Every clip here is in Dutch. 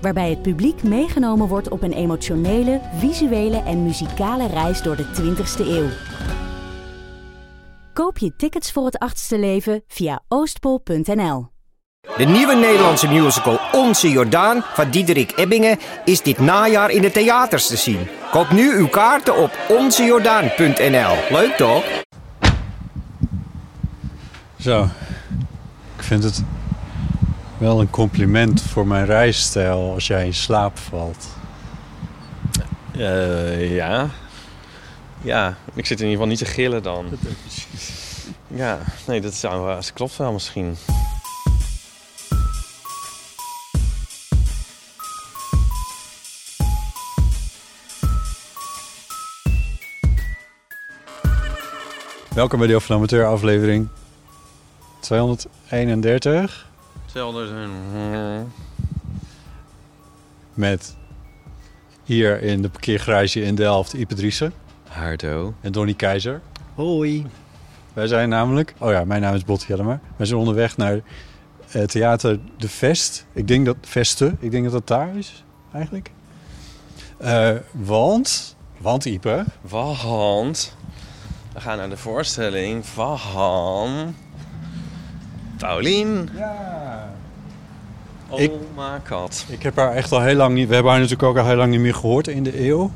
Waarbij het publiek meegenomen wordt op een emotionele, visuele en muzikale reis door de 20ste eeuw. Koop je tickets voor het achtste leven via oostpol.nl. De nieuwe Nederlandse musical Onze Jordaan van Diederik Ebbingen is dit najaar in de theaters te zien. Koop nu uw kaarten op onzejordaan.nl. Leuk toch? Zo. Ik vind het wel een compliment voor mijn reisstijl als jij in slaap valt. Eh, ja. Ja, ik zit in ieder geval niet te gillen dan. Ja, nee, dat zou, uh, dat klopt wel misschien. Welkom bij de Of van Amateur aflevering 231 Hetzelfde. eh, met hier in de parkeergarage in Delft Ipe Driessen Hardo. en Donny Keizer. Hoi. Wij zijn namelijk, oh ja, mijn naam is Botte Jellemer. Wij zijn onderweg naar eh, Theater De Vest. Ik denk dat Veste, ik denk dat dat daar is eigenlijk. Eh, want, want Ipe, Want we gaan naar de voorstelling van Paulien. Ja. Oh Ik- my god. Ik heb haar echt al heel lang niet. We hebben haar natuurlijk ook al heel lang niet meer gehoord in de eeuw.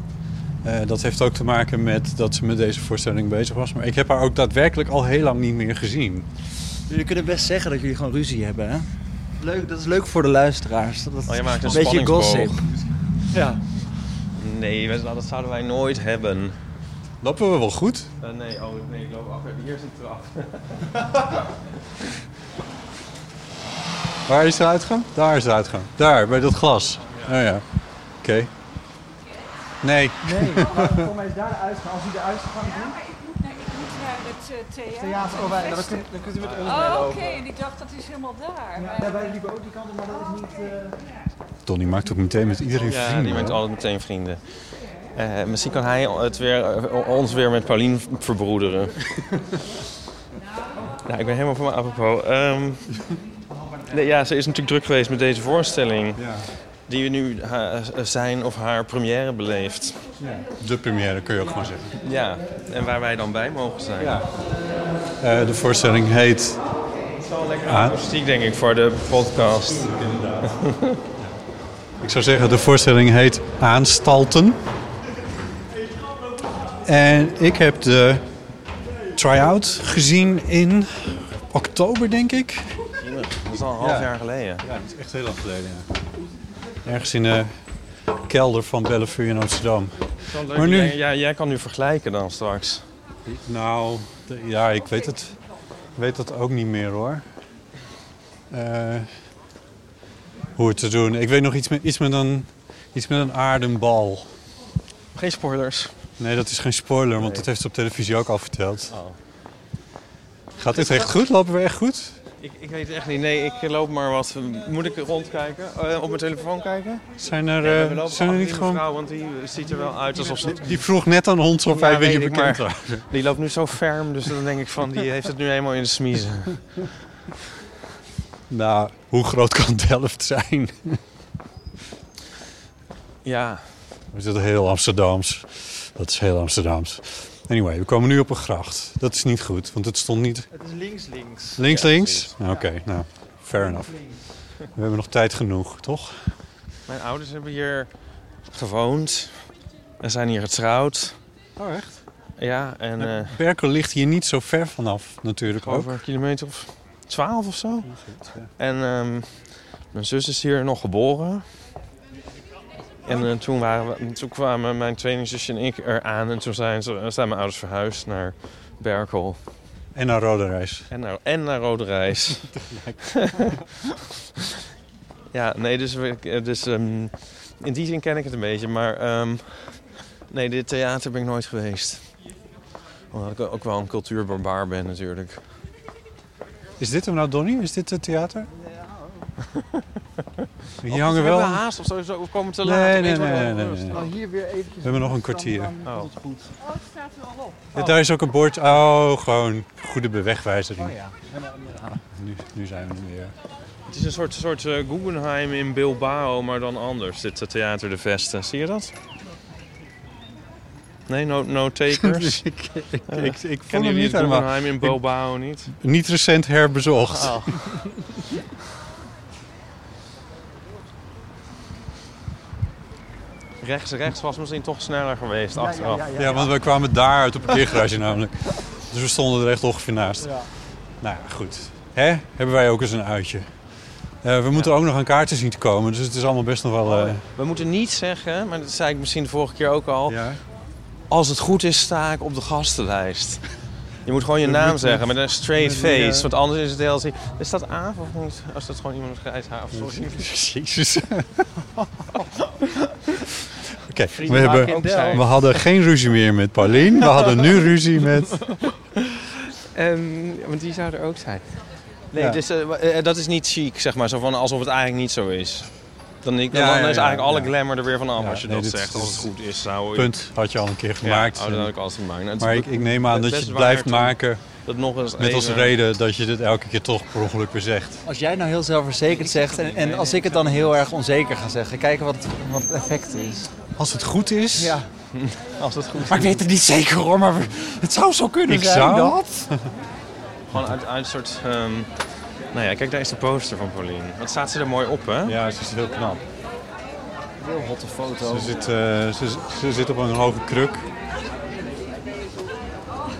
Eh, dat heeft ook te maken met dat ze met deze voorstelling bezig was. Maar ik heb haar ook daadwerkelijk al heel lang niet meer gezien. Jullie kunnen best zeggen dat jullie gewoon ruzie hebben, hè? Leuk, dat is leuk voor de luisteraars. Dat is Oh, je maakt een beetje gossip. Ja. Nee, we- dat zouden wij nooit hebben. Lopen we wel goed? Eh, nee, oh nee, ik loop achter. Hier is een trap. Waar is de uitgang? Daar is de uitgang. Daar, bij dat glas. Oh ja. Oké. Nee. Nee, kom eens daar de uitgang. Als u de uitgang doet. Maar ik moet naar, ik moet naar het eh, theater. Theater, oh, wij, dan, kunt, dan kunt u met ons Oh, oké. En ik dacht dat is helemaal daar. Ja, Maar- ja, wij liepen ook die kant op, maar dat is niet... eh, Donnie maakt ook meteen met iedereen Ja, vrienden. die maakt altijd meteen vrienden. Eh, misschien kan hij het weer, ons weer met Paulien verbroederen. nou, ik ben helemaal van me apropos. Ehm, nee, ja, ze is natuurlijk druk geweest met deze voorstelling. Ja. Die nu ha- zijn of haar première beleeft. De première kun je ook gewoon zeggen. Ja, en waar wij dan bij mogen zijn. Ja. Eh, de voorstelling heet Het is wel lekker Ah. akoestiek, denk ik, voor de podcast. Ik zou zeggen, de voorstelling heet Aanstalten. En ik heb de try-out gezien in oktober, denk ik. Dat is al een half Ja. jaar geleden. Ja, dat is echt heel lang geleden. Ergens in de kelder van Bellevue in Amsterdam. Maar nu- Jij, jij, kan nu vergelijken dan straks. Nou, ja, ik weet het, ik weet dat ook niet meer hoor. Eh, hoe het te doen. Ik weet nog iets met, iets met, een, iets met een aardenbal. Geen spoilers. Nee, dat is geen spoiler, want dat heeft ze op televisie ook al verteld. Oh. Gaat dit echt goed? Lopen we echt goed? Ik, ik weet het echt niet. Nee, ik loop maar wat. Moet ik rondkijken? Eh, op mijn telefoon kijken? Zijn er, Nee, eh, we lopen zijn er niet die gewoon... mevrouw, want die ziet er wel uit alsof ze... Die vroeg net aan ons of Ja, beetje weet ik, bekend maar- waren. Die loopt nu zo ferm, dus dan denk ik van, die heeft het nu eenmaal in de smiezen. Nou, hoe groot kan Delft zijn? Ja, We zitten heel Amsterdams. Dat is heel Amsterdams. Anyway, we komen nu op een gracht. Dat is niet goed, want het stond niet... Het is links, links. Links, Ja, links? Oké, nou, fair enough. We hebben nog tijd genoeg, toch? mijn ouders hebben hier gewoond. En zijn hier getrouwd. Oh, echt? Ja, en eh, Berkel ligt hier niet zo ver vanaf, natuurlijk ook. over een kilometer of twaalf of zo. En ehm, mijn zus is hier nog geboren. En eh, toen, waren we, toen kwamen mijn tweelingzusje en ik eraan. En toen zijn, ze, zijn mijn ouders verhuisd naar Berkel. En naar Rode Reis. En naar, en naar Rode Reis. ja, nee, dus, we, dus ehm, in die zin ken ik het een beetje. Maar ehm, nee, dit theater ben ik nooit geweest. Omdat ik ook wel een cultuurbarbaar ben natuurlijk. Is dit hem nou, Donnie? Is dit het theater? Hier hangen Hebben wel... we haast of sowieso we komen te Nee, laat? nee, nee, het nee, nee. Oh, hier weer eventjes. We hebben nog een kwartier. Oh. Goed. Ja, daar is ook een bord. Oh, gewoon goede bewegwijzering. Oh ja. Nu, nu zijn we er weer. Het is een soort, soort eh, Guggenheim in Bilbao, maar dan anders. Dit eh, theater De Vesten. Zie je dat? Nee, no, no takers? ik, ik, ik, ik vond hem niet het helemaal. Guggenheim in Bilbao niet? Niet recent herbezocht. Oh. rechts, rechts was misschien toch sneller geweest achteraf. Ja, want we kwamen daar uit op het parkeergarage namelijk. Dus we stonden er echt ongeveer naast. Ja. Nou ja, goed. Hè? Hebben wij ook eens een uitje. Eh, we moeten ook nog aan kaarten zien te komen, dus het is allemaal best nog wel... eh, We moeten niet zeggen, maar dat zei ik misschien de vorige keer ook al. ja. Als het goed is, sta ik op de gastenlijst. Je moet gewoon je naam zeggen met een straight met die, face. eh, Want anders is het heel... Is dat Aaf of niet? Als dat gewoon iemand met grijs haar of sorry. Jezus. Oké, we, hebben, we hadden geen ruzie meer met Paulien. We hadden nu ruzie met... En, want die zou er ook zijn. Nee, Ja. dus eh, eh, dat is niet chic, zeg maar. Zo van, alsof het eigenlijk niet zo is. Dan, ik, dan, Ja, dan ja, is ja, eigenlijk alle ja. glamour er weer van af Ja, als je nee, dat dit zegt. is- Als het goed is, zou Punt had je al een keer gemaakt. Ja, oh, dat had ik altijd gemaakt. Nou, maar ik, ik neem aan dat je het blijft maken dat nog eens met als even- reden dat je dit elke keer toch per ongeluk weer zegt. Als jij nou heel zelfverzekerd zegt en, en als ik het dan heel erg onzeker ga zeggen, kijken wat, wat het effect is. Als het goed is, Ja. Als het goed is. Maar ik weet het niet zeker hoor, maar het zou zo kunnen Ik zijn zou- dat. Gewoon uit, uit een soort... ehm, nou ja, kijk, daar is de poster van Pauline. Wat staat ze er mooi op, hè? ja, ze is heel knap. Heel hotte foto. Ze zit, eh, ze, ze zit op een hoge kruk.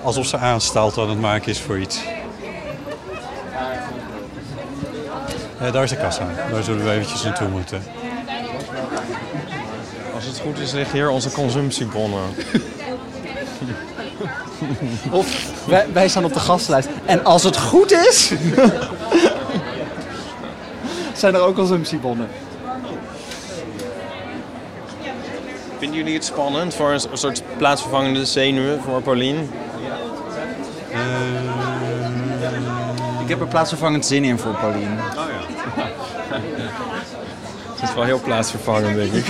Alsof ze aanstaalt aan het maken is voor iets. Eh, daar is de kassa. Daar zullen we eventjes naartoe moeten. Als het goed is, liggen hier onze consumptiebonnen. Of wij, wij staan op de gastlijst. En als het goed is, zijn er ook consumptiebonnen. Vinden jullie het spannend voor een soort plaatsvervangende zenuwen voor Pauline? Ik heb er plaatsvervangend zin in voor Paulien. Het is wel heel plaatsvervangend, denk ik.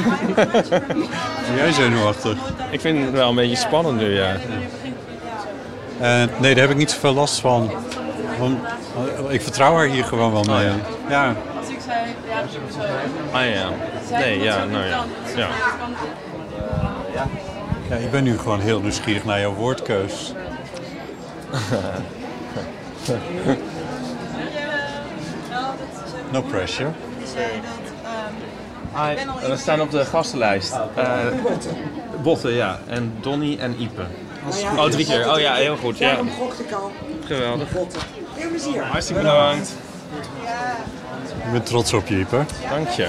Ben jij zenuwachtig? ik vind het wel een beetje spannend nu, ja. Eh, nee, daar heb ik niet zoveel last van. Want, eh, ik vertrouw haar hier gewoon wel mee. ja. ja. Ah ja. Nee, ja, nou ja. ja. Ja, ik ben nu gewoon heel nieuwsgierig naar jouw woordkeus. No pressure. We staan op de gastenlijst. Uh, Botten, ja. En Donny en Ipe. Oh, drie keer. Oh ja, heel goed. Ja. Daarom gokte ik al. Geweldig. Veel plezier. Hartstikke bedankt. Ik ben trots op je, Ieper. Dank je.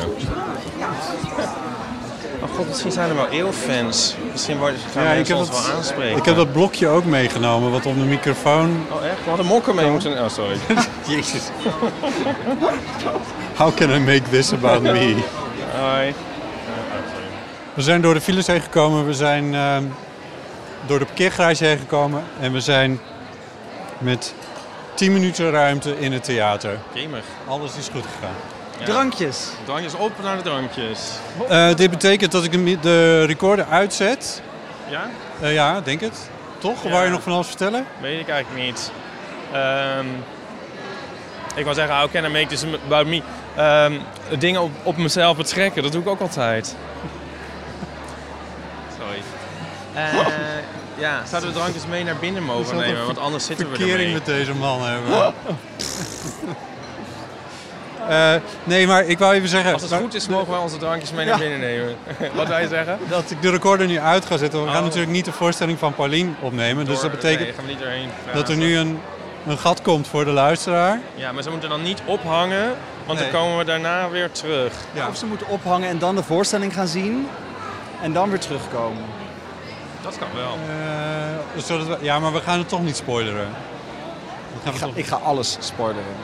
Oh god, misschien zijn er wel eeuwfans. Misschien worden, gaan Ja, ik mensen heb ons dat- wel aanspreken. Ik heb dat blokje ook meegenomen, wat op de microfoon... Oh echt? We hadden mokken mee moeten... Oh, sorry. Jezus. How can I make this about me? Hoi. We zijn door de files heen gekomen, we zijn ehm, door de parkeergarage heen gekomen en we zijn met 10 minuten ruimte in het theater. Gamer. Alles is goed gegaan. Ja. Drankjes. Drankjes op naar de drankjes. Eh, dit betekent dat ik de, de recorder uitzet. Ja? Eh, ja, denk het. Toch? Ja. Wou je nog van alles vertellen? Weet ik eigenlijk niet. Ehm, ik wou zeggen, how can I make this about me? Ehm, dingen op, op mezelf betrekken, dat doe ik ook altijd. Sorry. Eh, ja, zouden we drankjes mee naar binnen mogen nemen? Want anders zitten we Verkering ermee. met deze man hebben. Eh, nee, maar ik wou even zeggen... Als het goed is, mogen wij onze drankjes mee naar binnen nemen. Wat wij zeggen? Dat ik de recorder nu uit ga zetten. We gaan Oh. natuurlijk niet de voorstelling van Paulien opnemen. dus dat betekent Nee, gaan we niet doorheen dat er nu een, een gat komt voor de luisteraar. Ja, maar ze moeten dan niet ophangen, want Nee. dan komen we daarna weer terug. Ja. Of ze moeten ophangen en dan de voorstelling gaan zien. En dan weer terugkomen. Dat kan wel. Eh, zodat we, ja, maar we gaan het toch niet spoileren. We gaan Ik ga, toch ik ga alles spoileren.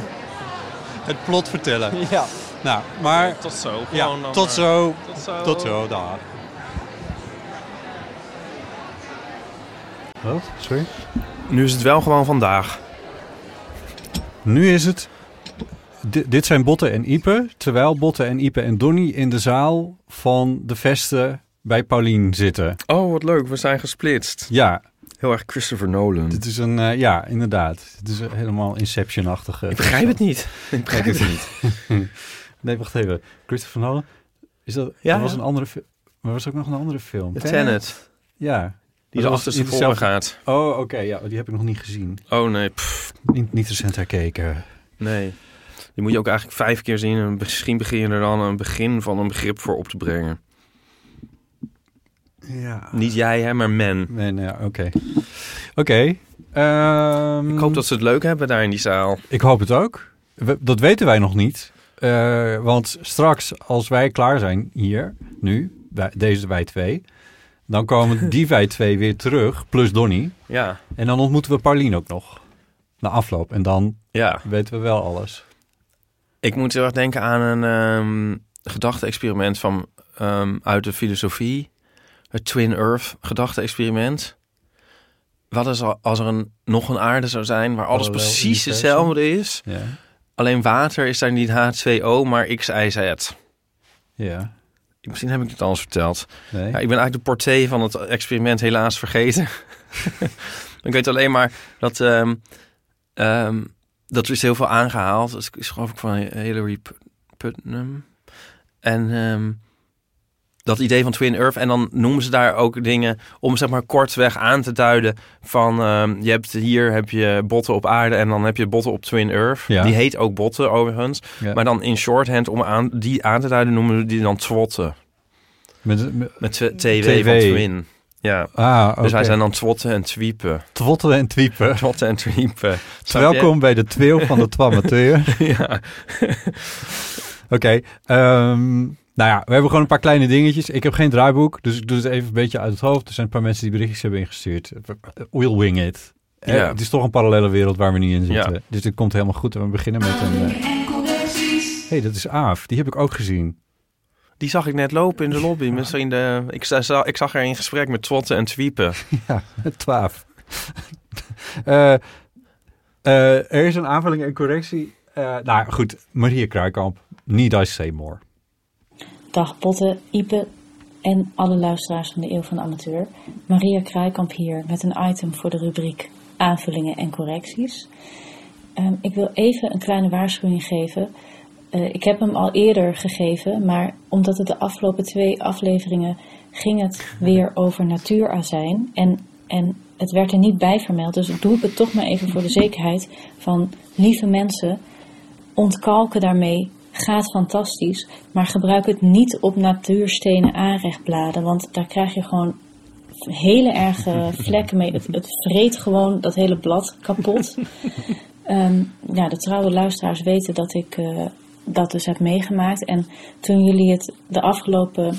het plot vertellen. Ja. Nou, maar... Tot zo. Ja, Gewoon dan, tot zo. Tot zo. Tot zo, daar. Wat? Sorry? Nu is het wel gewoon vandaag. Nu is het... Di- dit zijn Botte en Ipe. Terwijl Botte en Ipe en Donny in de zaal van de vesten bij Paulien zitten. Oh, wat leuk. We zijn gesplitst. Ja, Heel erg Christopher Nolan. dit is een... eh, ja, inderdaad. Het is een helemaal Inception-achtige... Ik begrijp het niet. Ik begrijp het niet. Nee, wacht even. Christopher Nolan? Is dat... Ja, dat was ja. een andere film. Maar was ook nog een andere film. De Tenet. Ja. Die Dat was achter in tevoren dezelfde- gaat. Oh, oké. ja, die heb ik nog niet gezien. Oh nee, pff, Niet, niet recent herkeken. nee. Die moet je ook eigenlijk vijf keer zien. En misschien begin je er dan een begin van een begrip voor op te brengen. Ja. Niet jij, hè, maar men. Nee, nee, ja, oké. Oké. ehm, Ik hoop dat ze het leuk hebben daar in die zaal. Ik hoop het ook. We- dat weten wij nog niet. Eh, want straks, als wij klaar zijn hier, nu, deze wij twee... dan komen die wij twee weer terug, plus Donny. Ja, En dan ontmoeten we Paulien ook nog. Na afloop. En dan ja. weten we wel alles. Ik moet heel erg denken aan een ehm gedachte-experiment van, ehm, uit de filosofie. Het Twin Earth gedachte-experiment. Wat is al- als er een, nog een aarde zou zijn waar alles Parallel precies hetzelfde is? Ja. Alleen water is daar niet H2O, maar X, Y, Z. Ja. Misschien heb ik het al eens verteld. Nee. Ja, ik ben eigenlijk de porté van het experiment helaas vergeten. ik weet alleen maar dat... ehm, dat er is heel veel aangehaald. Dat is geloof ik van Hillary Putnam. En ehm, dat idee van Twin Earth. En dan noemen ze daar ook dingen om zeg maar kortweg aan te duiden van... ehm, je hebt hier heb je botten op aarde en dan heb je botten op Twin Earth. Ja. Die heet ook botten overigens. Ja. Maar dan in shorthand om aan, die aan te duiden noemen we die dan twotten. Met, met- Met tw- TW TW. van Twin. Ja. ah. Dus wij zijn dan twotten en twiepen. Twottelen en twiepen. Twotten en twiepen. Welkom bij de tweel van de Twamateur. ja. Oké, ehm, nou ja, we hebben gewoon een paar kleine dingetjes. Ik heb geen draaiboek, dus ik doe het even een beetje uit het hoofd. Er zijn een paar mensen die berichtjes hebben ingestuurd. We'll wing it. Eh, Ja. Het is toch een parallele wereld waar we niet in zitten. Ja. Dus dit komt helemaal goed. En we beginnen met een... eh, hey, dat is Aaf. Die heb ik ook gezien. Die zag ik net lopen in de lobby. Misschien de, ik, za- ik zag haar in gesprek met twotten en twiepen. Ja, twaaf. Eh, eh, er is een aanvulling en correctie. Eh, nou goed, Maria Kruikamp. Need I say more? Dag Botte, Ipe en alle luisteraars van de Eeuw van de Amateur. Maria Kruikamp hier met een item voor de rubriek aanvullingen en correcties. Ehm, ik wil even een kleine waarschuwing geven. Eh, ik heb hem al eerder gegeven, maar omdat het de afgelopen twee afleveringen ging het weer over natuurazijn. En, en het werd er niet bij vermeld, dus ik doe het toch maar even voor de zekerheid van lieve mensen ontkalken daarmee gaat fantastisch, maar gebruik het niet op natuurstenen aanrechtbladen, want daar krijg je gewoon hele erge vlekken mee. Het, het vreet gewoon dat hele blad kapot. Ehm, ja, de trouwe luisteraars weten dat ik eh, dat dus heb meegemaakt. En toen jullie het de afgelopen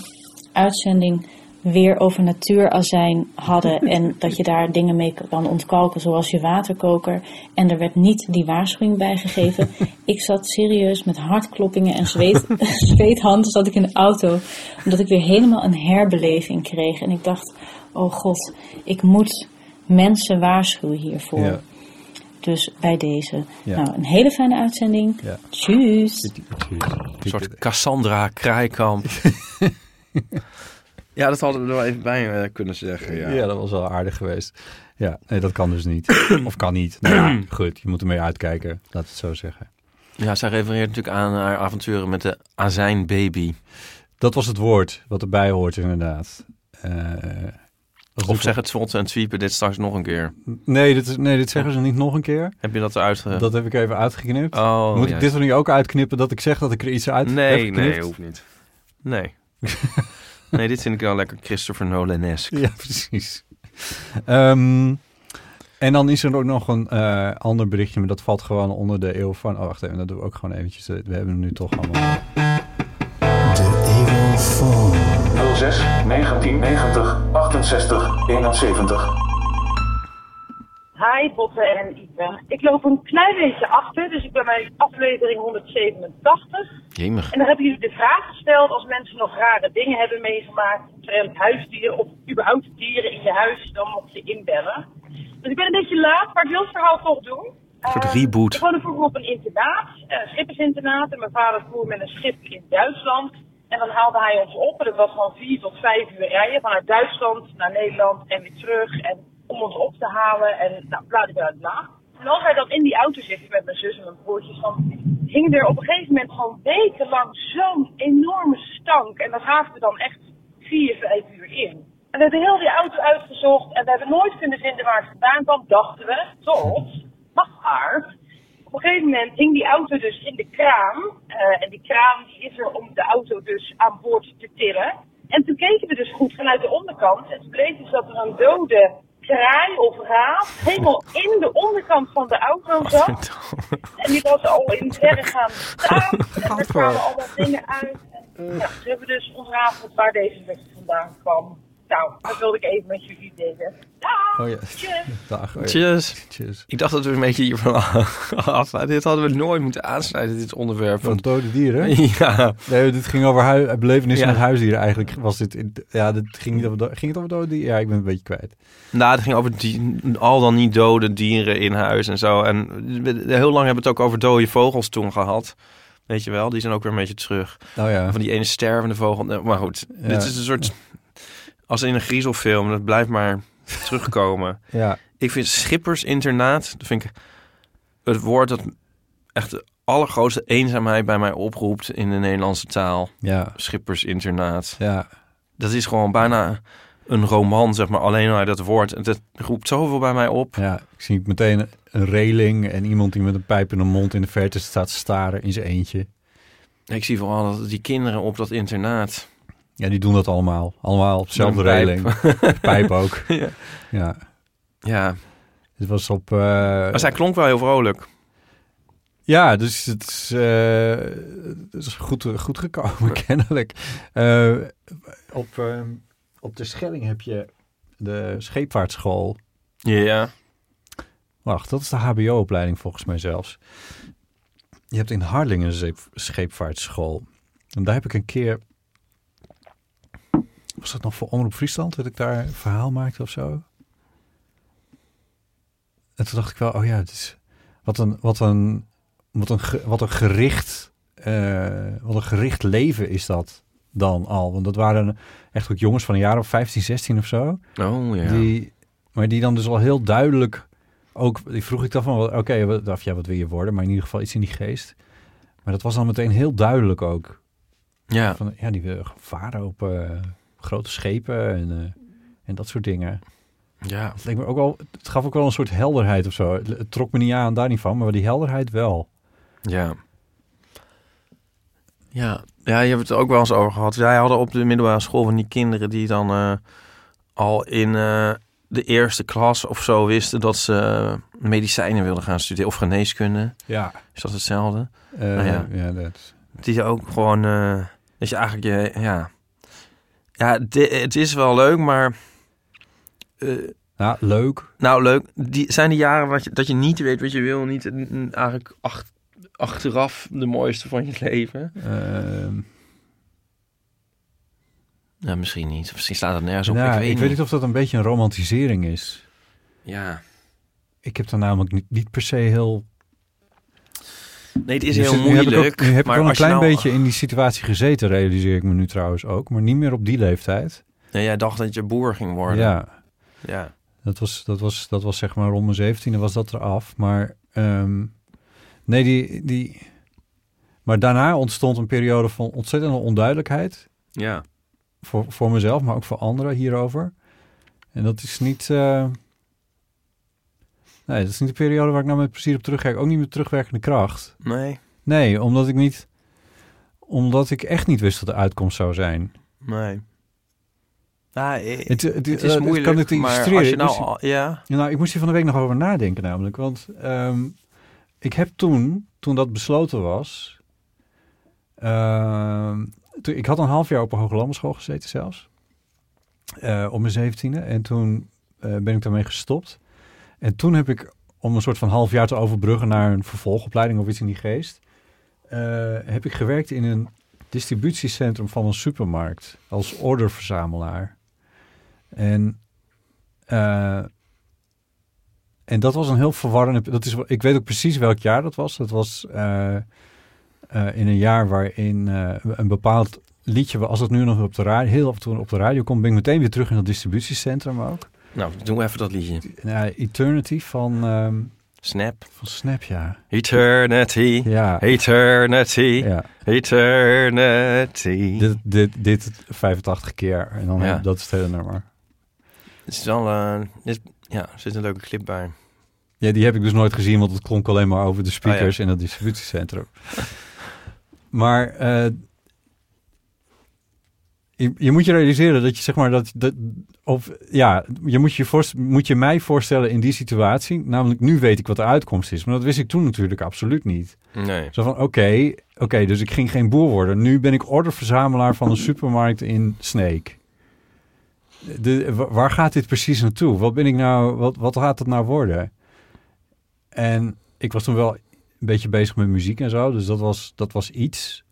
uitzending weer over natuurazijn hadden en dat je daar dingen mee kan ontkalken, zoals je waterkoker. En er werd niet die waarschuwing bijgegeven. Ik zat serieus met hartkloppingen en zweet, zweethanden zat ik in de auto, omdat ik weer helemaal een herbeleving kreeg. En ik dacht, oh god, ik moet mensen waarschuwen hiervoor. Ja. Dus bij deze. Ja. Nou, een hele fijne uitzending. Ja. Tjus. Een soort Cassandra Kraaikamp. ja, dat hadden we er wel even bij eh, kunnen zeggen. Ja. Ja. dat was wel aardig geweest. Ja, nee, dat kan dus niet. of kan niet. Nou ja, goed, je moet ermee uitkijken. Laat het zo zeggen. ja, zij refereert natuurlijk aan haar avonturen met de azijnbaby. Dat was het woord wat erbij hoort, inderdaad. Eh, Of zeg het zwotten en twiepen dit straks nog een keer. Nee dit, is- nee, dit zeggen ze niet nog een keer. Heb je dat eruit... ge- Dat heb ik even uitgeknipt. Oh, Moet ik dit er nu ook uitknippen dat ik zeg dat ik er iets uit heb Nee, geknipt? nee, hoeft niet. Nee. nee, dit vind ik wel lekker Christopher Nolan-esque. Ja, precies. Ehm, en dan is er ook nog een eh, ander berichtje, maar dat valt gewoon onder de eeuw van... Oh, wacht even, dat doen we ook gewoon eventjes. We hebben hem nu toch allemaal. 06 1990 68 71. Hi Botte en Ipe. Ik loop een klein beetje achter, dus ik ben bij aflevering 187. Jemig. En daar hebben jullie de vraag gesteld als mensen nog rare dingen hebben meegemaakt omtrent huisdieren of überhaupt dieren in je huis, dan mocht je inbellen. Dus ik ben een beetje laat, maar ik wil het verhaal toch doen. Een soort Eh, reboot. Ik woonde vroeger op een internaat, eh, een schippersinternaat. En mijn vader voer met een schip in Duitsland. En dan haalde hij ons op. En dat was gewoon vier tot vijf uur rijden. Vanuit Duitsland naar Nederland en weer terug. En om ons op te halen. En nou, bla bla bla. En als wij dan in die auto zitten met mijn zus en mijn broertjes, dan hing er op een gegeven moment gewoon wekenlang zo'n enorme stank. En dat we dan echt vier, vijf uur in. En we hebben heel die auto uitgezocht en we hebben nooit kunnen vinden waar het vandaan kwam, dachten we. Tot, maar, op een gegeven moment hing die auto dus in de kraan. eh, en die kraan die is er om de auto dus aan boord te tillen. En toen keken we dus goed vanuit de onderkant. En toen bleek dus dat er een dode kraai of raaf helemaal in de onderkant van de auto zat. En die was al in verre gaan staan. En er kwamen allemaal dingen uit. En, ja, toen hebben dus ontrafeld waar deze weg vandaan kwam. Nou, dat wilde ik even met jullie delen. Dag! Oh ja. Tjus. Dag. oh ja. Cheers. Cheers. Ik dacht dat we een beetje hiervan af. Dit hadden we nooit moeten aansnijden, dit onderwerp. Van dode dieren? ja, Nee, dit ging over hui- belevenissen Ja. met huisdieren. Eigenlijk was dit... In, ja, dit ging, niet over, do- ging het over dode dieren? Ja, ik ben een beetje kwijt. nou, het ging over die, al dan niet dode dieren in huis en zo. En heel lang hebben we het ook over dode vogels toen gehad. Weet je wel, die zijn ook weer een beetje terug. Nou ja. Van die ene stervende vogel. Maar goed, Ja. dit is een soort... Als in een griezelfilm, dat blijft maar terugkomen. Ja. Ik vind schippersinternaat, dat vind ik het woord dat echt de allergrootste eenzaamheid bij mij oproept in de Nederlandse taal. Ja. Schippersinternaat. Ja. Dat is gewoon bijna een roman, zeg maar, alleen al dat woord. Dat roept zoveel bij mij op. Ja. Ik zie meteen een reling en iemand die met een pijp in de mond in de verte staat staren in zijn eentje. Ik zie vooral dat die kinderen op dat internaat. Ja, die doen dat allemaal. Allemaal op dezelfde reling. pijp. Ook. Ja. Ja. Ja, Het was op... eh, maar zij klonk wel heel vrolijk. Ja, dus het is, eh, het is goed, goed gekomen, kennelijk. Eh, op, eh, op de Schelling heb je de scheepvaartschool. Ja, Wacht, dat is de HBO-opleiding volgens mij zelfs. Je hebt in Harlingen een scheepvaartschool. En daar heb ik een keer... Was dat nog voor Omroep Friesland? Dat ik daar een verhaal maakte of zo? En toen dacht ik wel, oh ja, het is... Wat een, wat een, wat een, wat een gericht... eh, wat een gericht leven is dat dan al. Want dat waren echt ook jongens van een jaar of 15, 16 of zo. oh ja. Die, maar die dan dus al heel duidelijk ook, die vroeg ik dan van, oké, wat, of ja, wat wil je worden? Maar in ieder geval iets in die geest. Maar dat was dan meteen heel duidelijk ook. Ja, Van, ja, die willen varen op eh, grote schepen en, eh, en dat soort dingen. ja. Het, leek me ook wel, het gaf ook wel een soort helderheid of zo. Het, het trok me niet aan, daar niet van, maar die helderheid wel. Ja. Ja, ja, je hebt het ook wel eens over gehad. Wij hadden op de middelbare school van die kinderen die dan eh, al in eh, de eerste klas of zo wisten dat ze medicijnen wilden gaan studeren of geneeskunde. Ja. Is dat hetzelfde? Uh, Nou ja. ja. dat. Die ook gewoon, dat je eigenlijk je, ja, ja, het is wel leuk, maar eh, Ja, leuk. nou leuk. Die zijn die jaren wat je, dat je niet weet wat je wil, niet eigenlijk ach- achteraf de mooiste van je leven. Ehm, Ja, misschien niet. Misschien staat het nergens op. nou, ik weet, ik weet niet of dat een beetje een romantisering is. Ja. Ik heb daar namelijk niet, niet per se heel Nee, het is Nu heel nu heb ik moeilijk. ook- nu heb ik wel een klein nou- beetje in die situatie gezeten, realiseer ik me nu trouwens ook. Maar niet meer op die leeftijd. Nee, jij dacht dat je boer ging worden. Ja, Ja. dat was, dat, was, dat was zeg maar rond mijn zeventiende was dat eraf. Maar ehm, nee, die, die... Maar daarna ontstond een periode van ontzettende onduidelijkheid. Ja. Voor, voor mezelf, maar ook voor anderen hierover. En dat is niet... eh, Nee, dat is niet de periode waar ik nou met plezier op terugkijk. Ook niet met terugwerkende kracht. Nee. Nee, omdat ik niet... Omdat ik echt niet wist wat de uitkomst zou zijn. Nee. Nou, Het, het, het het is kan moeilijk, ik maar illustreren. als je Ik nou... moest- al- Ja. Nou, ik moest hier van de week nog over nadenken namelijk. Want ehm, ik heb toen, toen dat besloten was... ehm, toen, ik had een half jaar op een hoge landbouwschool gezeten zelfs. eh, op mijn zeventiende. En toen eh, ben ik daarmee gestopt. En toen heb ik, om een soort van half jaar te overbruggen naar een vervolgopleiding of iets in die geest, eh, heb ik gewerkt in een distributiecentrum van een supermarkt als orderverzamelaar. En, eh, en dat was een heel verwarrende. Dat is, ik weet ook precies welk jaar dat was. Dat was eh, in een jaar waarin een bepaald liedje, als het nu nog op de radio, heel af en op de radio komt, ben ik meteen weer terug in dat distributiecentrum ook. Nou, doe even dat liedje. Ja, Eternity van, ehm, Snap. van Snap, ja. Eternity. Ja. Eternity. Ja. Eternity. Dit, dit, dit 85 keer. En dan Ja. dat is het hele nummer. Het is wel, eh, dit, ja, er zit een leuke clip bij. Ja, die heb ik dus nooit gezien, want het klonk alleen maar over de speakers Oh, ja. in het distributiecentrum. maar eh, je, je moet je realiseren dat je zeg maar dat, dat of ja, je moet je voorst- moet je mij voorstellen in die situatie. Namelijk, nu weet ik wat de uitkomst is, maar dat wist ik toen natuurlijk absoluut niet. Nee. Zo van, oké, oké, dus ik ging geen boer worden. Nu ben ik orderverzamelaar van een supermarkt in Sneek. De, wa- waar gaat dit precies naartoe? Wat ben ik nou, wat, wat gaat het nou worden? En ik was toen wel een beetje bezig met muziek en zo, dus dat was, dat was iets.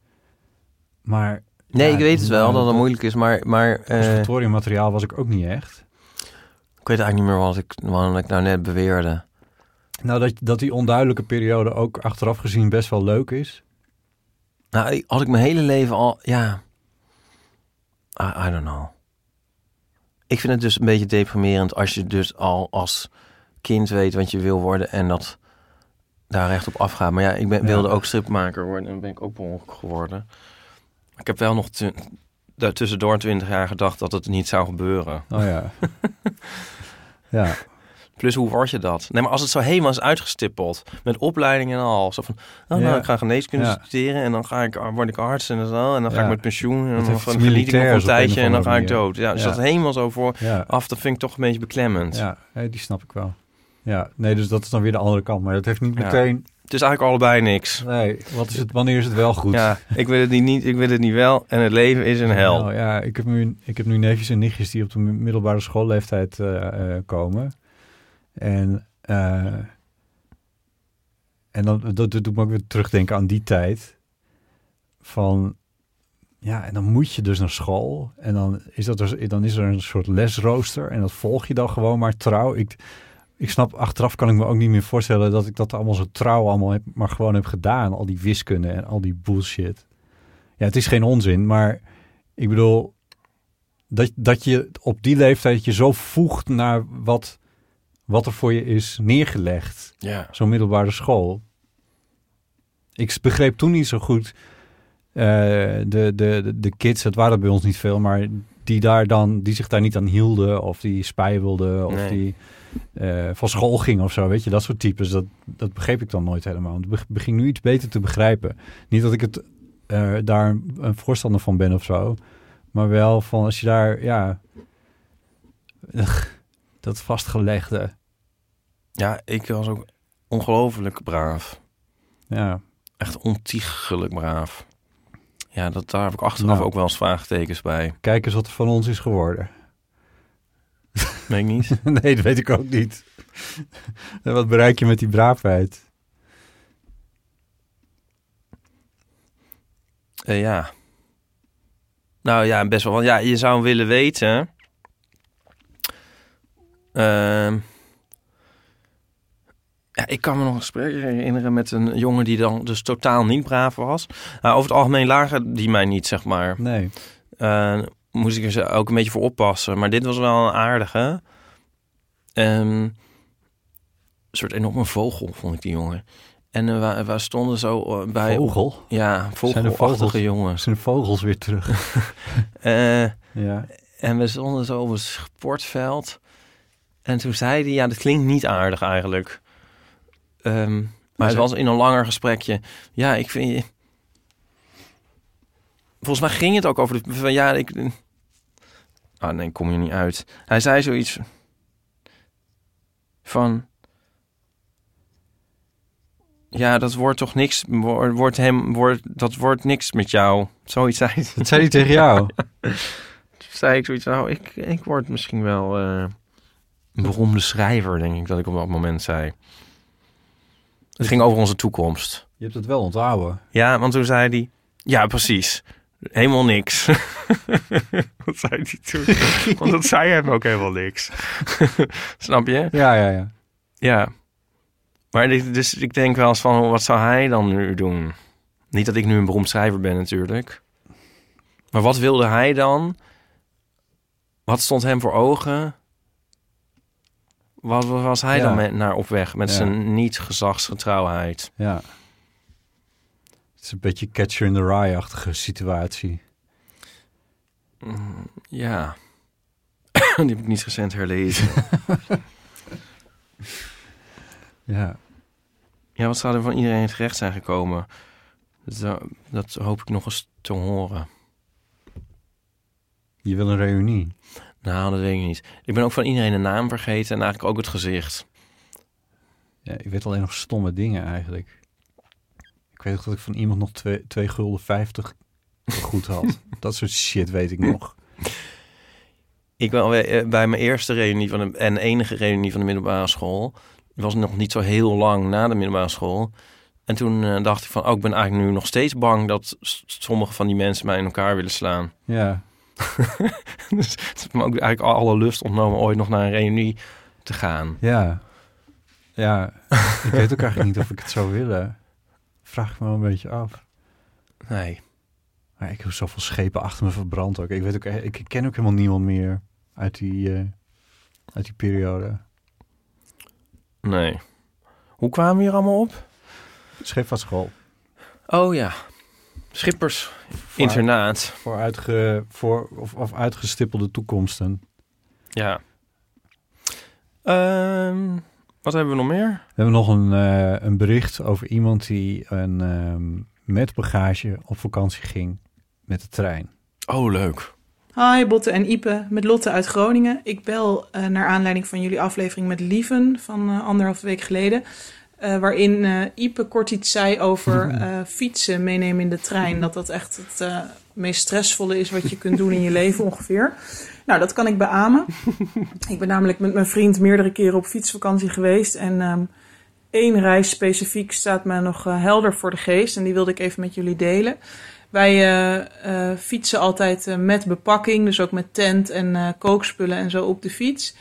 Maar... Nee, ja, ik weet het wel dat het moeilijk is, maar... maar eh, Conservatoriummateriaal was ik ook niet echt. ik weet eigenlijk niet meer wat ik, wat ik nou net beweerde. Nou, dat, dat die onduidelijke periode ook achteraf gezien best wel leuk is. Nou, als ik mijn hele leven al... Ja. I, I don't know. Ik vind het dus een beetje deprimerend als je dus al als kind weet wat je wil worden en dat daar recht op afgaat. Maar ja, ik ben, Ja. wilde ook stripmaker worden en ben ik ook per geworden. Ik heb wel nog tussendoor 20 jaar gedacht dat het niet zou gebeuren. Oh ja. ja. Plus, hoe word je dat? Nee, maar als het zo helemaal is uitgestippeld, met opleiding en al. Zo van, oh, nou, ik ga geneeskunde Ja. studeren en dan ga ik, word ik arts en zo. En dan ga Ja. ik met pensioen en dan geniet ik nog een tijdje en dan ga ik dood. Ja, dus dat helemaal zo voor Ja. af, dat vind ik toch een beetje beklemmend. Ja, die snap ik wel. Ja, nee, dus dat is dan weer de andere kant. Maar dat heeft niet meteen... Het is eigenlijk allebei niks. Nee, wat is het, wanneer is het wel goed? Ja, ik wil het niet, niet, ik wil het niet wel en het leven is een hel. Nou, ja, ik heb, nu, ik heb nu neefjes en nichtjes die op de middelbare schoolleeftijd eh, eh, komen. En, eh, en dan, dat, dat doet me ook weer terugdenken aan die tijd. Van, ja, en dan moet je dus naar school. En dan is, dat dus, dan is er een soort lesrooster. En dat volg je dan gewoon maar trouw. Ik, ik snap, achteraf kan ik me ook niet meer voorstellen dat ik dat allemaal zo trouw allemaal heb, maar gewoon heb gedaan. Al die wiskunde en al die bullshit. Ja, het is geen onzin, maar ik bedoel, dat, dat je op die leeftijd je zo voegt naar wat, wat er voor je is neergelegd. Ja. Zo'n middelbare school. Ik begreep toen niet zo goed eh, de, de, de, kids, het waren bij ons niet veel, maar die, daar dan, die zich daar niet aan hielden of die spijbelden of Nee. die eh, van school gingen of zo, weet je, dat soort types. Dat, dat begreep ik dan nooit helemaal. Het be- beging nu iets beter te begrijpen. Niet dat ik het eh, daar een voorstander van ben of zo, maar wel van als je daar, ja, dat vastgelegde, Ja, ik was ook ongelooflijk braaf. ja. Echt ontiegelijk braaf. Ja, dat, daar heb ik achteraf Nou. ook wel eens vraagtekens bij. Kijk eens wat er van ons is geworden. Weet ik niet. nee, dat weet ik ook niet. En wat bereik je met die braafheid? Eh, ja. Nou ja, best wel. Want ja, je zou willen weten. Ehm, ja, ik kan me nog een gesprek herinneren met een jongen die dan dus totaal niet braaf was. Nou, over het algemeen lagen die mij niet, zeg maar. Nee. Moest ik er ook een beetje voor oppassen. Maar dit was wel een aardige. Ehm, een soort enorme vogel, vond ik die jongen. En eh, we, we stonden zo eh, bij... Vogel? Ja, vogelachtige vogels? jongens. Zijn de vogels weer terug? Eh, ja. En we stonden zo op een sportveld. En toen zei hij, ja, dat klinkt niet aardig eigenlijk. Ehm, maar het was in een langer gesprekje. Ja, ik vind je... Volgens mij ging het ook over de... Van, ja, ik... Ah, nee, kom je niet uit. Hij zei zoiets van... Ja, dat wordt toch niks... Wordt, hem, wordt, dat wordt niks met jou. Zoiets zei hij. Dat zei hij tegen jou? Toen zei ik zoiets, nou, ik, ik word misschien wel... eh, Een beroemde schrijver, denk ik dat ik op dat moment zei. Het ging over onze toekomst. Je hebt het wel onthouden. Ja, want toen zei hij... Ja, precies. Helemaal niks. Wat zei hij toen? Want dat zei hem ook helemaal niks. Snap je? Ja, ja, ja. Ja. Maar dus ik denk wel eens van, wat zou hij dan nu doen? Niet dat ik nu een beroemd schrijver ben natuurlijk. Maar wat wilde hij dan? Wat stond hem voor ogen? Wat was hij Ja. dan met, naar op weg met Ja. zijn niet-gezagsgetrouwheid? Ja. Het is een beetje Catcher in the Rye-achtige situatie. Mm, Ja. Die heb ik niet recent herlezen. Ja. Ja, wat zou er van iedereen terecht zijn gekomen? Dat, dat hoop ik nog eens te horen. Je wil een reunie. Nou, dat weet ik niet. Ik ben ook van iedereen de naam vergeten en eigenlijk ook het gezicht. Ja, ik weet alleen nog stomme dingen eigenlijk. Ik weet dat ik van iemand nog twee, twee gulden 50 goed had. dat soort shit weet ik nog. Ik ben eh, bij mijn eerste reunie van de, en enige reunie van de middelbare school. Was nog niet zo heel lang na de middelbare school. En toen eh, dacht ik van, oh, ik ben eigenlijk nu nog steeds bang dat sommige van die mensen mij in elkaar willen slaan. Ja. dus het heeft me ook eigenlijk alle lust ontnomen ooit nog naar een reunie te gaan. Ja. Ja, ik weet ook eigenlijk niet of ik het zou willen. Vraag ik me wel een beetje af. Nee. Maar ik heb zoveel schepen achter me verbrand ook. Ik, weet ook, ik ken ook helemaal niemand meer uit die, eh, uit die periode. Nee. Hoe kwamen we hier allemaal op? Scheepvaartschool. Oh ja. Schippers internaat. Voor, uitge, voor of, of uitgestippelde toekomsten. Ja. Ehm, wat hebben we nog meer? We hebben nog een, eh, een bericht over iemand die een, ehm, met bagage op vakantie ging met de trein. Oh, leuk. Hi, Botte en Ipe, met Lotte uit Groningen. Ik bel eh, naar aanleiding van jullie aflevering met Lieven van eh, anderhalve week geleden. Eh, waarin eh, Ipe kort iets zei over eh, fietsen meenemen in de trein. Dat dat echt het meest stressvolle is wat je kunt doen in je leven ongeveer. Nou, dat kan ik beamen. ik ben namelijk met mijn vriend meerdere keren op fietsvakantie geweest. En ehm, één reis specifiek staat me nog helder voor de geest. En die wilde ik even met jullie delen. Wij fietsen altijd met bepakking, dus ook met tent en kookspullen en zo op de fiets.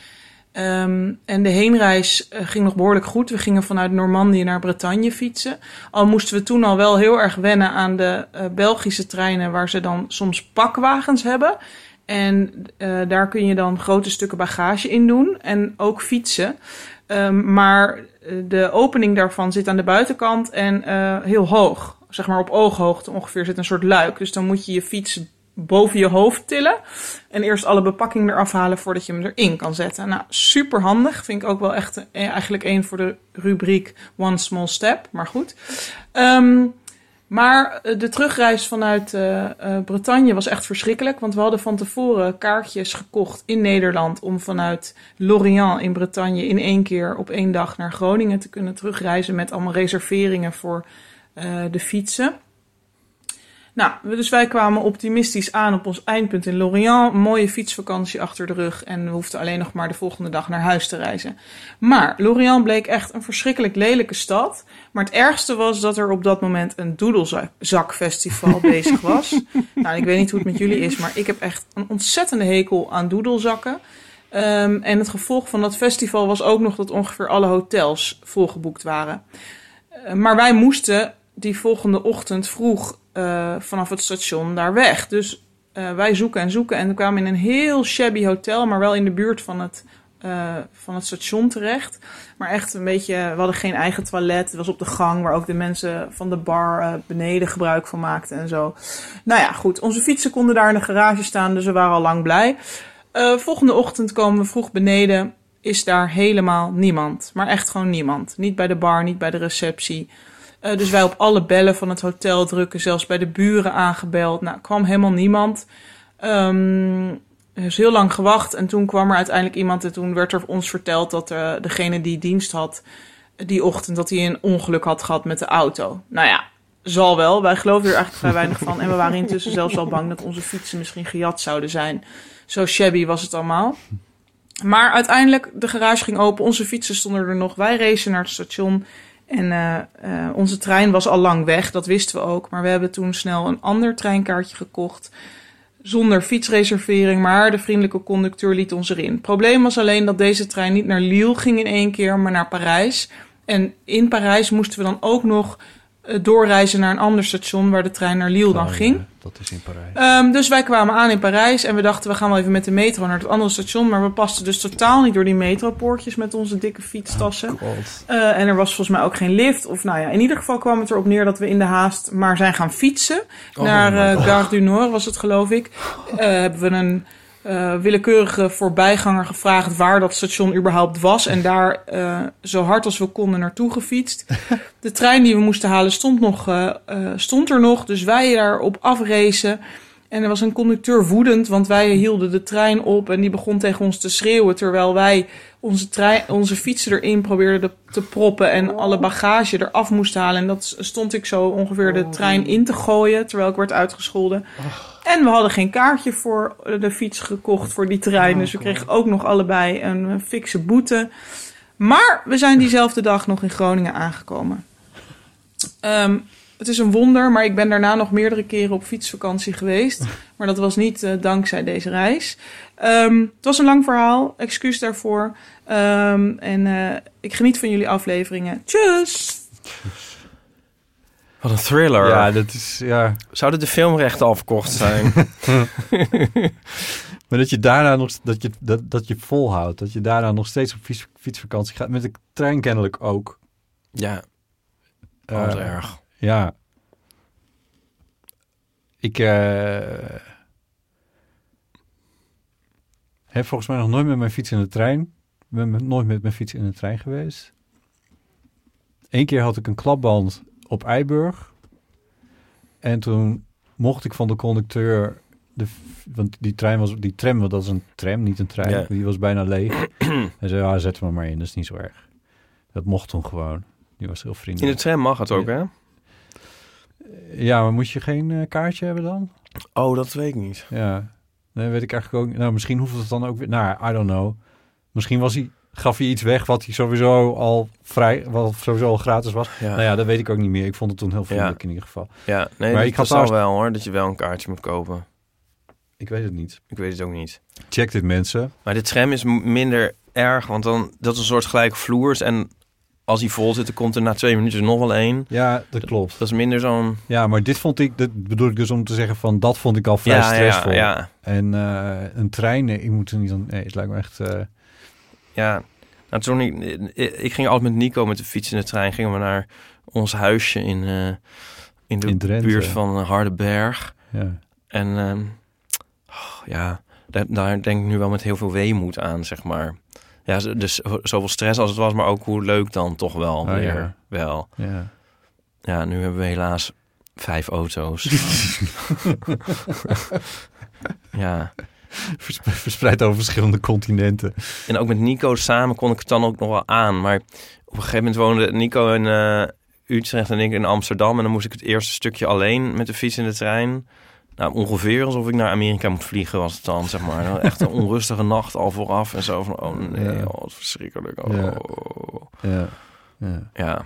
Ehm, en de heenreis eh, ging nog behoorlijk goed. We gingen vanuit Normandië naar Bretagne fietsen. Al moesten we toen al wel heel erg wennen aan de eh, Belgische treinen, waar ze dan soms pakwagens hebben. En eh, daar kun je dan grote stukken bagage in doen en ook fietsen. Ehm, maar de opening daarvan zit aan de buitenkant en heel hoog. Zeg maar op ooghoogte ongeveer zit een soort luik. Dus dan moet je je fiets boven je hoofd tillen. En eerst alle bepakking eraf halen voordat je hem erin kan zetten. Nou, super handig. Vind ik ook wel echt eh, eigenlijk één voor de rubriek One Small Step. Maar goed. Ehm, maar eh, de terugreis vanuit eh, Bretagne was echt verschrikkelijk. Want we hadden van tevoren kaartjes gekocht in Nederland. om vanuit Lorient in Bretagne in één keer op één dag naar Groningen te kunnen terugreizen. met allemaal reserveringen voor de fietsen. Nou, dus wij kwamen optimistisch aan op ons eindpunt in Lorient. Een mooie fietsvakantie achter de rug. En we hoefden alleen nog maar de volgende dag naar huis te reizen. Maar Lorient bleek echt een verschrikkelijk lelijke stad. Maar het ergste was dat er op dat moment een doedelzakfestival bezig was. Nou, ik weet niet hoe het met jullie is, maar ik heb echt een ontzettende hekel aan doedelzakken. Ehm, en het gevolg van dat festival was ook nog dat ongeveer alle hotels volgeboekt waren. Eh, maar wij moesten die volgende ochtend vroeg eh, vanaf het station daar weg. Dus eh, wij zoeken en zoeken en we kwamen in een heel shabby hotel, maar wel in de buurt van het, eh, van het station terecht. Maar echt een beetje, we hadden geen eigen toilet. Het was op de gang waar ook de mensen van de bar beneden gebruik van maakten en zo. Nou ja, goed. Onze fietsen konden daar in de garage staan, dus we waren al lang blij. Volgende ochtend komen we vroeg beneden. Is daar helemaal niemand. Maar echt gewoon niemand. Niet bij de bar, niet bij de receptie. Eh, dus wij op alle bellen van het hotel drukken. Zelfs bij de buren aangebeld. Nou, kwam helemaal niemand. Er is heel lang gewacht. En toen kwam er uiteindelijk iemand. En toen werd er ons verteld dat eh, degene die dienst had die ochtend... dat hij een ongeluk had gehad met de auto. Nou ja, zal wel. Wij geloven er eigenlijk vrij weinig van. En we waren intussen zelfs al bang dat onze fietsen misschien gejat zouden zijn. Zo shabby was het allemaal. Maar uiteindelijk, de garage ging open, onze fietsen stonden er nog. Wij racen naar het station en eh, eh, onze trein was al lang weg, dat wisten we ook. Maar we hebben toen snel een ander treinkaartje gekocht, zonder fietsreservering. Maar de vriendelijke conducteur liet ons erin. Probleem was alleen dat deze trein niet naar Lille ging in één keer, maar naar Parijs. En in Parijs moesten we dan ook nog doorreizen naar een ander station waar de trein naar Lille dan Oh, ja, ging. dat is in Parijs. Ehm, dus wij kwamen aan in Parijs en we dachten we gaan wel even met de metro naar het andere station. Maar we pasten dus totaal niet door die metropoortjes met onze dikke fietstassen. Eh, en er was volgens mij ook geen lift. Of nou ja, in ieder geval kwam het erop neer dat we in de haast maar zijn gaan fietsen. Oh naar eh God. Gare du Nord was het geloof ik. Eh, hebben we een eh, willekeurige voorbijganger gevraagd waar dat station überhaupt was. En daar eh, zo hard als we konden naartoe gefietst. De trein die we moesten halen stond, nog, eh, stond er nog. Dus wij daarop afracen. En er was een conducteur woedend, want wij hielden de trein op en die begon tegen ons te schreeuwen. Terwijl wij onze, trein, onze fietsen erin probeerden te, proppen en alle bagage eraf moesten halen. En dat stond ik zo ongeveer de trein in te gooien, terwijl ik werd uitgescholden. En we hadden geen kaartje voor de fiets gekocht voor die trein. Dus we kregen ook nog allebei een fikse boete. Maar we zijn diezelfde dag nog in Groningen aangekomen. Ehm, het is een wonder, maar ik ben daarna nog meerdere keren op fietsvakantie geweest. Maar dat was niet eh, dankzij deze reis. Ehm, het was een lang verhaal, excuus daarvoor. Ehm, en eh, ik geniet van jullie afleveringen. Tjus! Wat een thriller. Ja, dat is, ja. Zouden de filmrechten al verkocht zijn? Maar dat je daarna nog dat je, dat, dat je volhoudt. Dat je daarna nog steeds op fiets, fietsvakantie gaat. Met de trein kennelijk ook. ja, wat erg. Ja. Ik eh, heb volgens mij nog nooit met mijn fiets in de trein. Ben nooit met mijn fiets in de trein geweest. Eén keer had ik een klapband op Eiburg. En toen mocht ik van de conducteur... De, want die trein was, die tram, dat is een tram, niet een trein. Ja. Die was bijna leeg. Hij zei, ja, zet me maar in, dat is niet zo erg. Dat mocht toen gewoon. Die was heel In vriendelijk. de tram mag het ook, hè? Ja, maar moet je geen eh, kaartje hebben dan? Oh, dat weet ik niet. Ja, nee, weet ik eigenlijk ook. Nou, misschien hoeft het dan ook weer... Nou, I don't know. Misschien was hij, gaf hij iets weg wat hij sowieso al vrij... Wat sowieso al gratis was. Ja. Nou ja, dat weet ik ook niet meer. Ik vond het toen heel vriendelijk in ieder geval. Ja, nee, Maar ik had trouwens- wel hoor, dat je wel een kaartje moet kopen. Ik weet het niet. Ik weet het ook niet. Check dit mensen. Maar de tram is minder erg, want dan dat is een soort gelijke vloers. En als hij vol zit, dan komt er na twee minuten nog wel één. Ja, dat klopt. Dat is minder zo'n... Ja, maar dit vond ik... Dat bedoel ik dus om te zeggen van... Dat vond ik al vrij Ja, stressvol. ja, ja. En eh, een trein... Nee, ik moet er niet aan... Nee, het lijkt me echt... eh, Ja, nou, toen ik, ik ging altijd met Nico met de fiets in de trein. Gingen we naar ons huisje in, eh, in de In Drenthe. buurt van eh, Hardenberg. ja. En ehm, oh, ja, daar, daar denk ik nu wel met heel veel weemoed aan, zeg maar. Ja, dus zoveel stress als het was, maar ook hoe leuk dan toch wel Oh, weer. ja. Wel. ja. Ja, nu hebben we helaas vijf auto's. ja, Versp- Verspreid over verschillende continenten. en ook met Nico samen kon ik het dan ook nog wel aan. Maar op een gegeven moment woonde Nico in eh, Utrecht en ik in Amsterdam. En dan moest ik het eerste stukje alleen met de fiets in de trein. Nou, ongeveer alsof ik naar Amerika moet vliegen was het dan, zeg maar. Echt een onrustige nacht al vooraf en zo van, oh nee, Ja. oh, wat verschrikkelijk. Oh. Ja. Ja. Ja. Ja.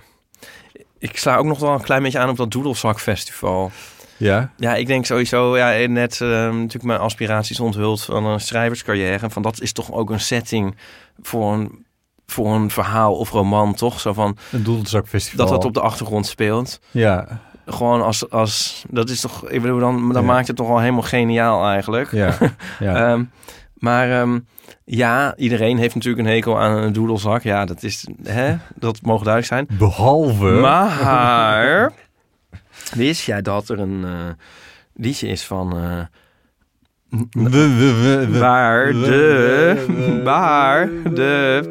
Ik sla ook nog wel een klein beetje aan op dat Doedelzak-festival. Ja? Ja, ik denk sowieso, ja, net eh, natuurlijk mijn aspiraties onthuld van een schrijverscarrière. En van dat is toch ook een setting voor een, voor een verhaal of roman, toch? Zo van Een doelzakfestival. dat dat op de achtergrond speelt. Ja, Gewoon als, als dat is toch, ik bedoel, dan, dan Ja. maakt het toch al helemaal geniaal eigenlijk. ja, ja. Ehm, maar ehm, ja, iedereen heeft natuurlijk een hekel aan een doedelzak. Ja, dat is, hè, dat mogen duidelijk zijn. Behalve... Maar wist jij dat er een eh, liedje is van waar de waar de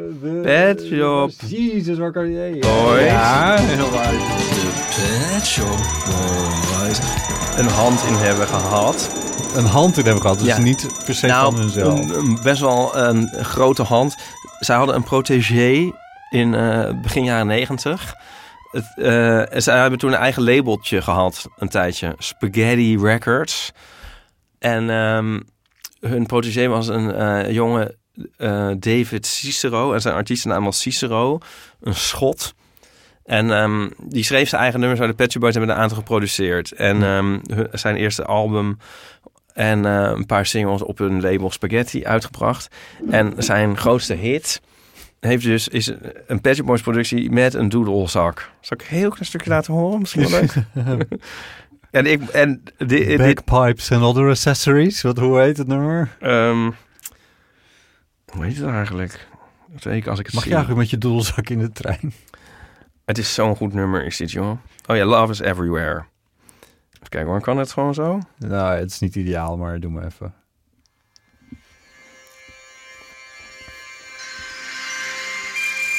Pet Shop Jezus, waar kan je... Boys. Ja, heel waar. Pet Shop Boys een hand in hebben gehad. Een hand in hebben gehad, dus Ja. niet per se van hunzelf. Nou, een, een best wel een grote hand. Zij hadden een protégé in eh, begin jaren negentig. Het, eh, en zij hebben toen een eigen labeltje gehad, een tijdje. Spaghetti Records. En ehm, hun protégé was een jongen, eh, David Cicero. En zijn artiestennaam was Cicero. Een schot. En ehm, die schreef zijn eigen nummers, maar de Pet Shop Boys hebben een aantal geproduceerd. En ehm, zijn eerste album en eh, een paar singles op hun label Spaghetti uitgebracht. En zijn grootste hit heeft dus, is een Pet Shop Boys productie met een doedelzak. Zal ik een heel klein stukje laten horen? Misschien wel leuk. en ik, en dit, and other accessories. Wat, hoe heet het nummer? Ehm, hoe heet het eigenlijk? Zeker als ik het Mag zie. je eigenlijk met je doelzak in de trein? Het is zo'n goed nummer, is dit, joh. Oh ja, Love is Everywhere. Even kijken hoor, kan het gewoon zo? Nou, het is niet ideaal, maar doe maar even.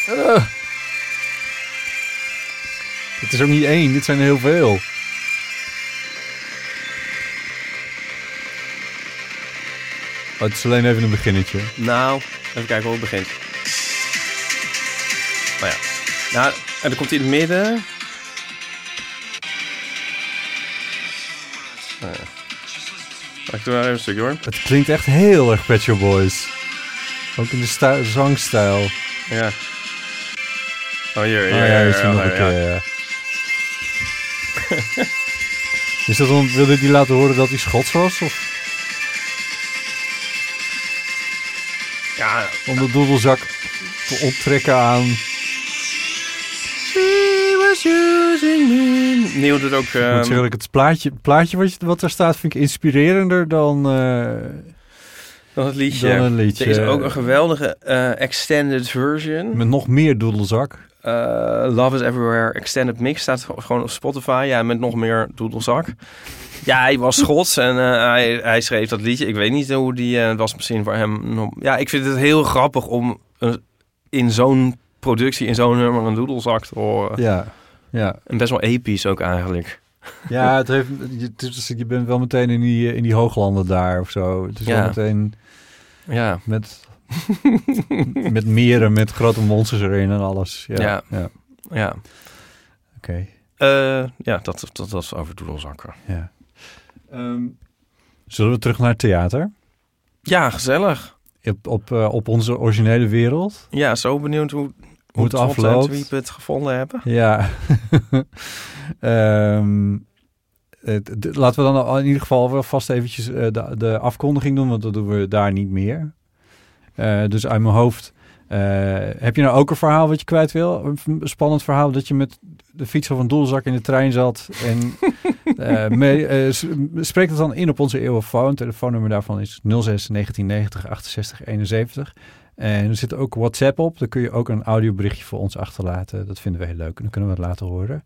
Ah. Het is ook niet één, dit zijn er heel veel. Oh, het is alleen even een beginnetje. Nou, even kijken hoe het begint. Oh ja. Nou, en dan komt hij in het midden. Oh ja. Ik doe maar even een stukje hoor. Het klinkt echt heel erg Pet Shop Boys. Ook in de zangstijl. Ja. Oh, hier, hier, Oh ja, hier, is er nog een ja. keer, ja. Is dat om, wilde die laten horen dat hij Schots was? Of Ja, om de doedelzak te onttrekken aan... Using me. Neil doet ook... Ik ehm, ik het plaatje, plaatje wat, je- wat er staat vind ik inspirerender dan... eh, dan het liedje. Dan een liedje. Er is ook een geweldige eh, extended version. met nog meer doedelzak. Eh, Love is Everywhere Extended Mix staat gewoon op Spotify. Ja, met nog meer doedelzak. Ja, hij was Schots en hij, hij schreef dat liedje. Ik weet niet hoe die... was misschien voor hem... Ja, ik vind het heel grappig om in zo'n productie, in zo'n nummer een doedelzak te horen. Ja, ja. En best wel episch ook eigenlijk. Ja, het heeft, je, het is- je bent wel meteen in die, in die hooglanden daar of zo. Het is Ja. wel meteen Ja. met, met meren, met grote monsters erin en alles. Ja, Ja. ja. Ja. Oké. Eh, ja, dat, dat, is over doedelzakken. Ja. Zullen we terug naar het theater? Ja, gezellig. Op, op, eh, op onze originele wereld? Ja, zo benieuwd hoe, Hoe het afloopt. Twiep het gevonden hebben. Ja. Ehm, laten we dan in ieder geval wel vast eventjes eh, de, de afkondiging doen, want dat doen we daar niet meer. Eh, dus uit mijn hoofd. eh, heb je nou ook een verhaal wat je kwijt wil? Een spannend verhaal dat je met de fiets of een doelzak in de trein zat. En mee- s- spreek het dan in op onze eeuwenfoon. Telefoonnummer daarvan is 06 1990 68 71. En er zit ook WhatsApp op. Daar kun je ook een audioberichtje voor ons achterlaten. Dat vinden we heel leuk. En dan kunnen we het laten horen.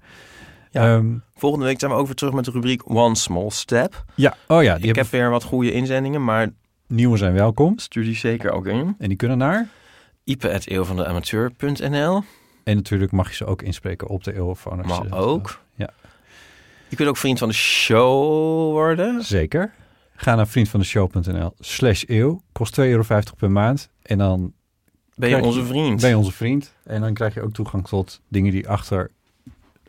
Ja. Ehm, Volgende week zijn we ook weer terug met de rubriek One Small Step. ja. Oh ja, die Ik heb weer wat goede inzendingen, maar nieuwe zijn welkom. stuur die zeker ook in. En die kunnen naar. ipe.eeuwvandeamateur.nl En natuurlijk mag je ze ook inspreken op de je Maar dat ook. Ja, Je kunt ook vriend van de show worden. zeker. Ga naar vriendvandeshow.nl slash eeuw. Kost 2,50 euro per maand. En dan Ben je onze vriend. Ben je onze vriend. En dan krijg je ook toegang tot dingen die achter...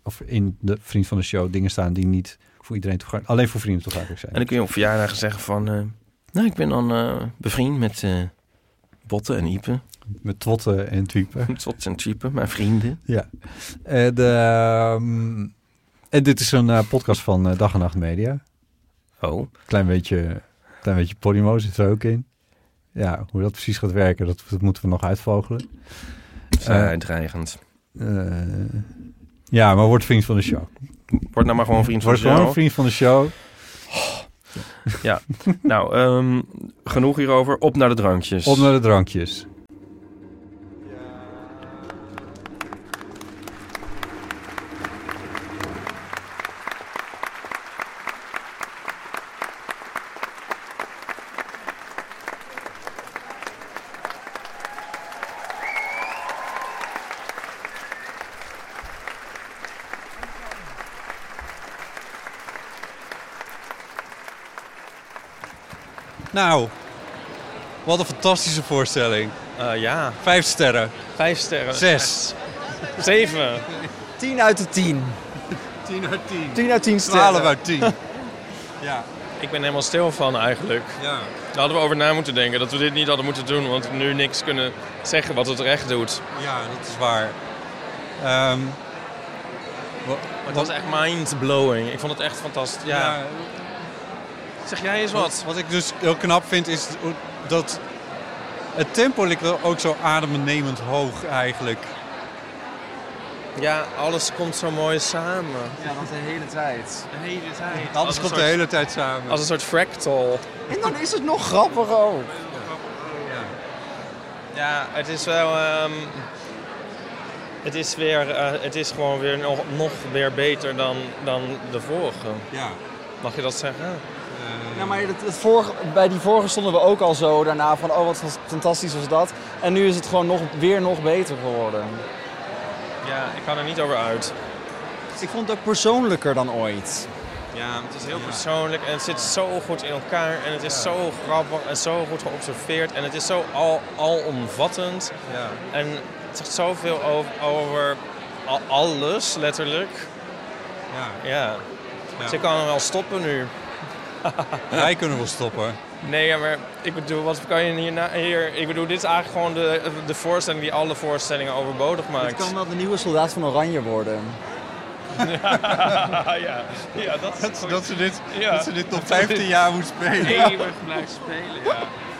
of in de vriend van de show dingen staan die niet voor iedereen toegankelijk... alleen voor vrienden toegankelijk zijn. En dan kun je op verjaardagen zeggen van... eh, nou, ik ben dan eh, bevriend met eh Botten en Ipe. Met twotten en tweepen. Tot en Type, mijn vrienden. Ja. En, ehm, en dit is een podcast van Dag en Nacht Media. Oh, Klein beetje, klein beetje Podimo zit er ook in. Ja, hoe dat precies gaat werken, dat, dat moeten we nog uitvogelen. vrij dreigend. Eh, ja, maar word vriend van de show. Word nou maar gewoon vriend van Word de gewoon show. vriend van de show. Ja, nou, ehm, genoeg hierover. Op naar de drankjes. Op naar de drankjes. Wat een fantastische voorstelling. Eh, ja, Vijf sterren. vijf sterren. Zes. Zeven. 10 uit de 10. 10 uit 10. 10 uit 10 sterren. 12 uit 10. ja. ik ben helemaal stil van eigenlijk. Ja. Daar hadden we over na moeten denken. Dat we dit niet hadden moeten doen. Want we nu niks kunnen zeggen wat het recht doet. Ja, dat is waar. Ehm, Het was echt mind-blowing. Ik vond het echt fantastisch. Ja. Ja. Zeg jij eens wat? Wat ik dus heel knap vind is dat het tempo ligt er ook zo adembenemend hoog eigenlijk. Ja, alles komt zo mooi samen. Ja, dat de hele tijd. De hele tijd. Alles Als komt de hele tijd samen. Als een soort fractal. En dan is het nog grappiger ook. Ja, het is wel... ehm, het is weer... eh, het is gewoon weer nog, nog weer beter dan, dan de vorige. Ja. Mag je dat zeggen? Ja, maar het, het vorige, bij die vorige stonden we ook al zo daarna van, oh wat fantastisch was dat. En nu is het gewoon nog, weer nog beter geworden. Ja, ik kan er niet over uit. Ik vond het ook persoonlijker dan ooit. Ja, het is heel persoonlijk en het zit zo goed in elkaar en het is zo grappig en zo goed geobserveerd en het is zo al, alomvattend. Ja. En het zegt zoveel over, over al- alles, letterlijk. Ja. Ja. Ja. Ze kan hem wel stoppen nu. Wij kunnen wel stoppen. Nee, ja, maar ik bedoel, wat kan je hierna, hier... Ik bedoel, dit is eigenlijk gewoon de, de voorstelling die alle voorstellingen overbodig Het maakt. kan wel de nieuwe soldaat van Oranje worden. ja, ja, dat is Dat, ze- dat, ze dit, Ja. dat ze dit nog 15 jaar moet spelen. eeuwig blijft spelen, ja.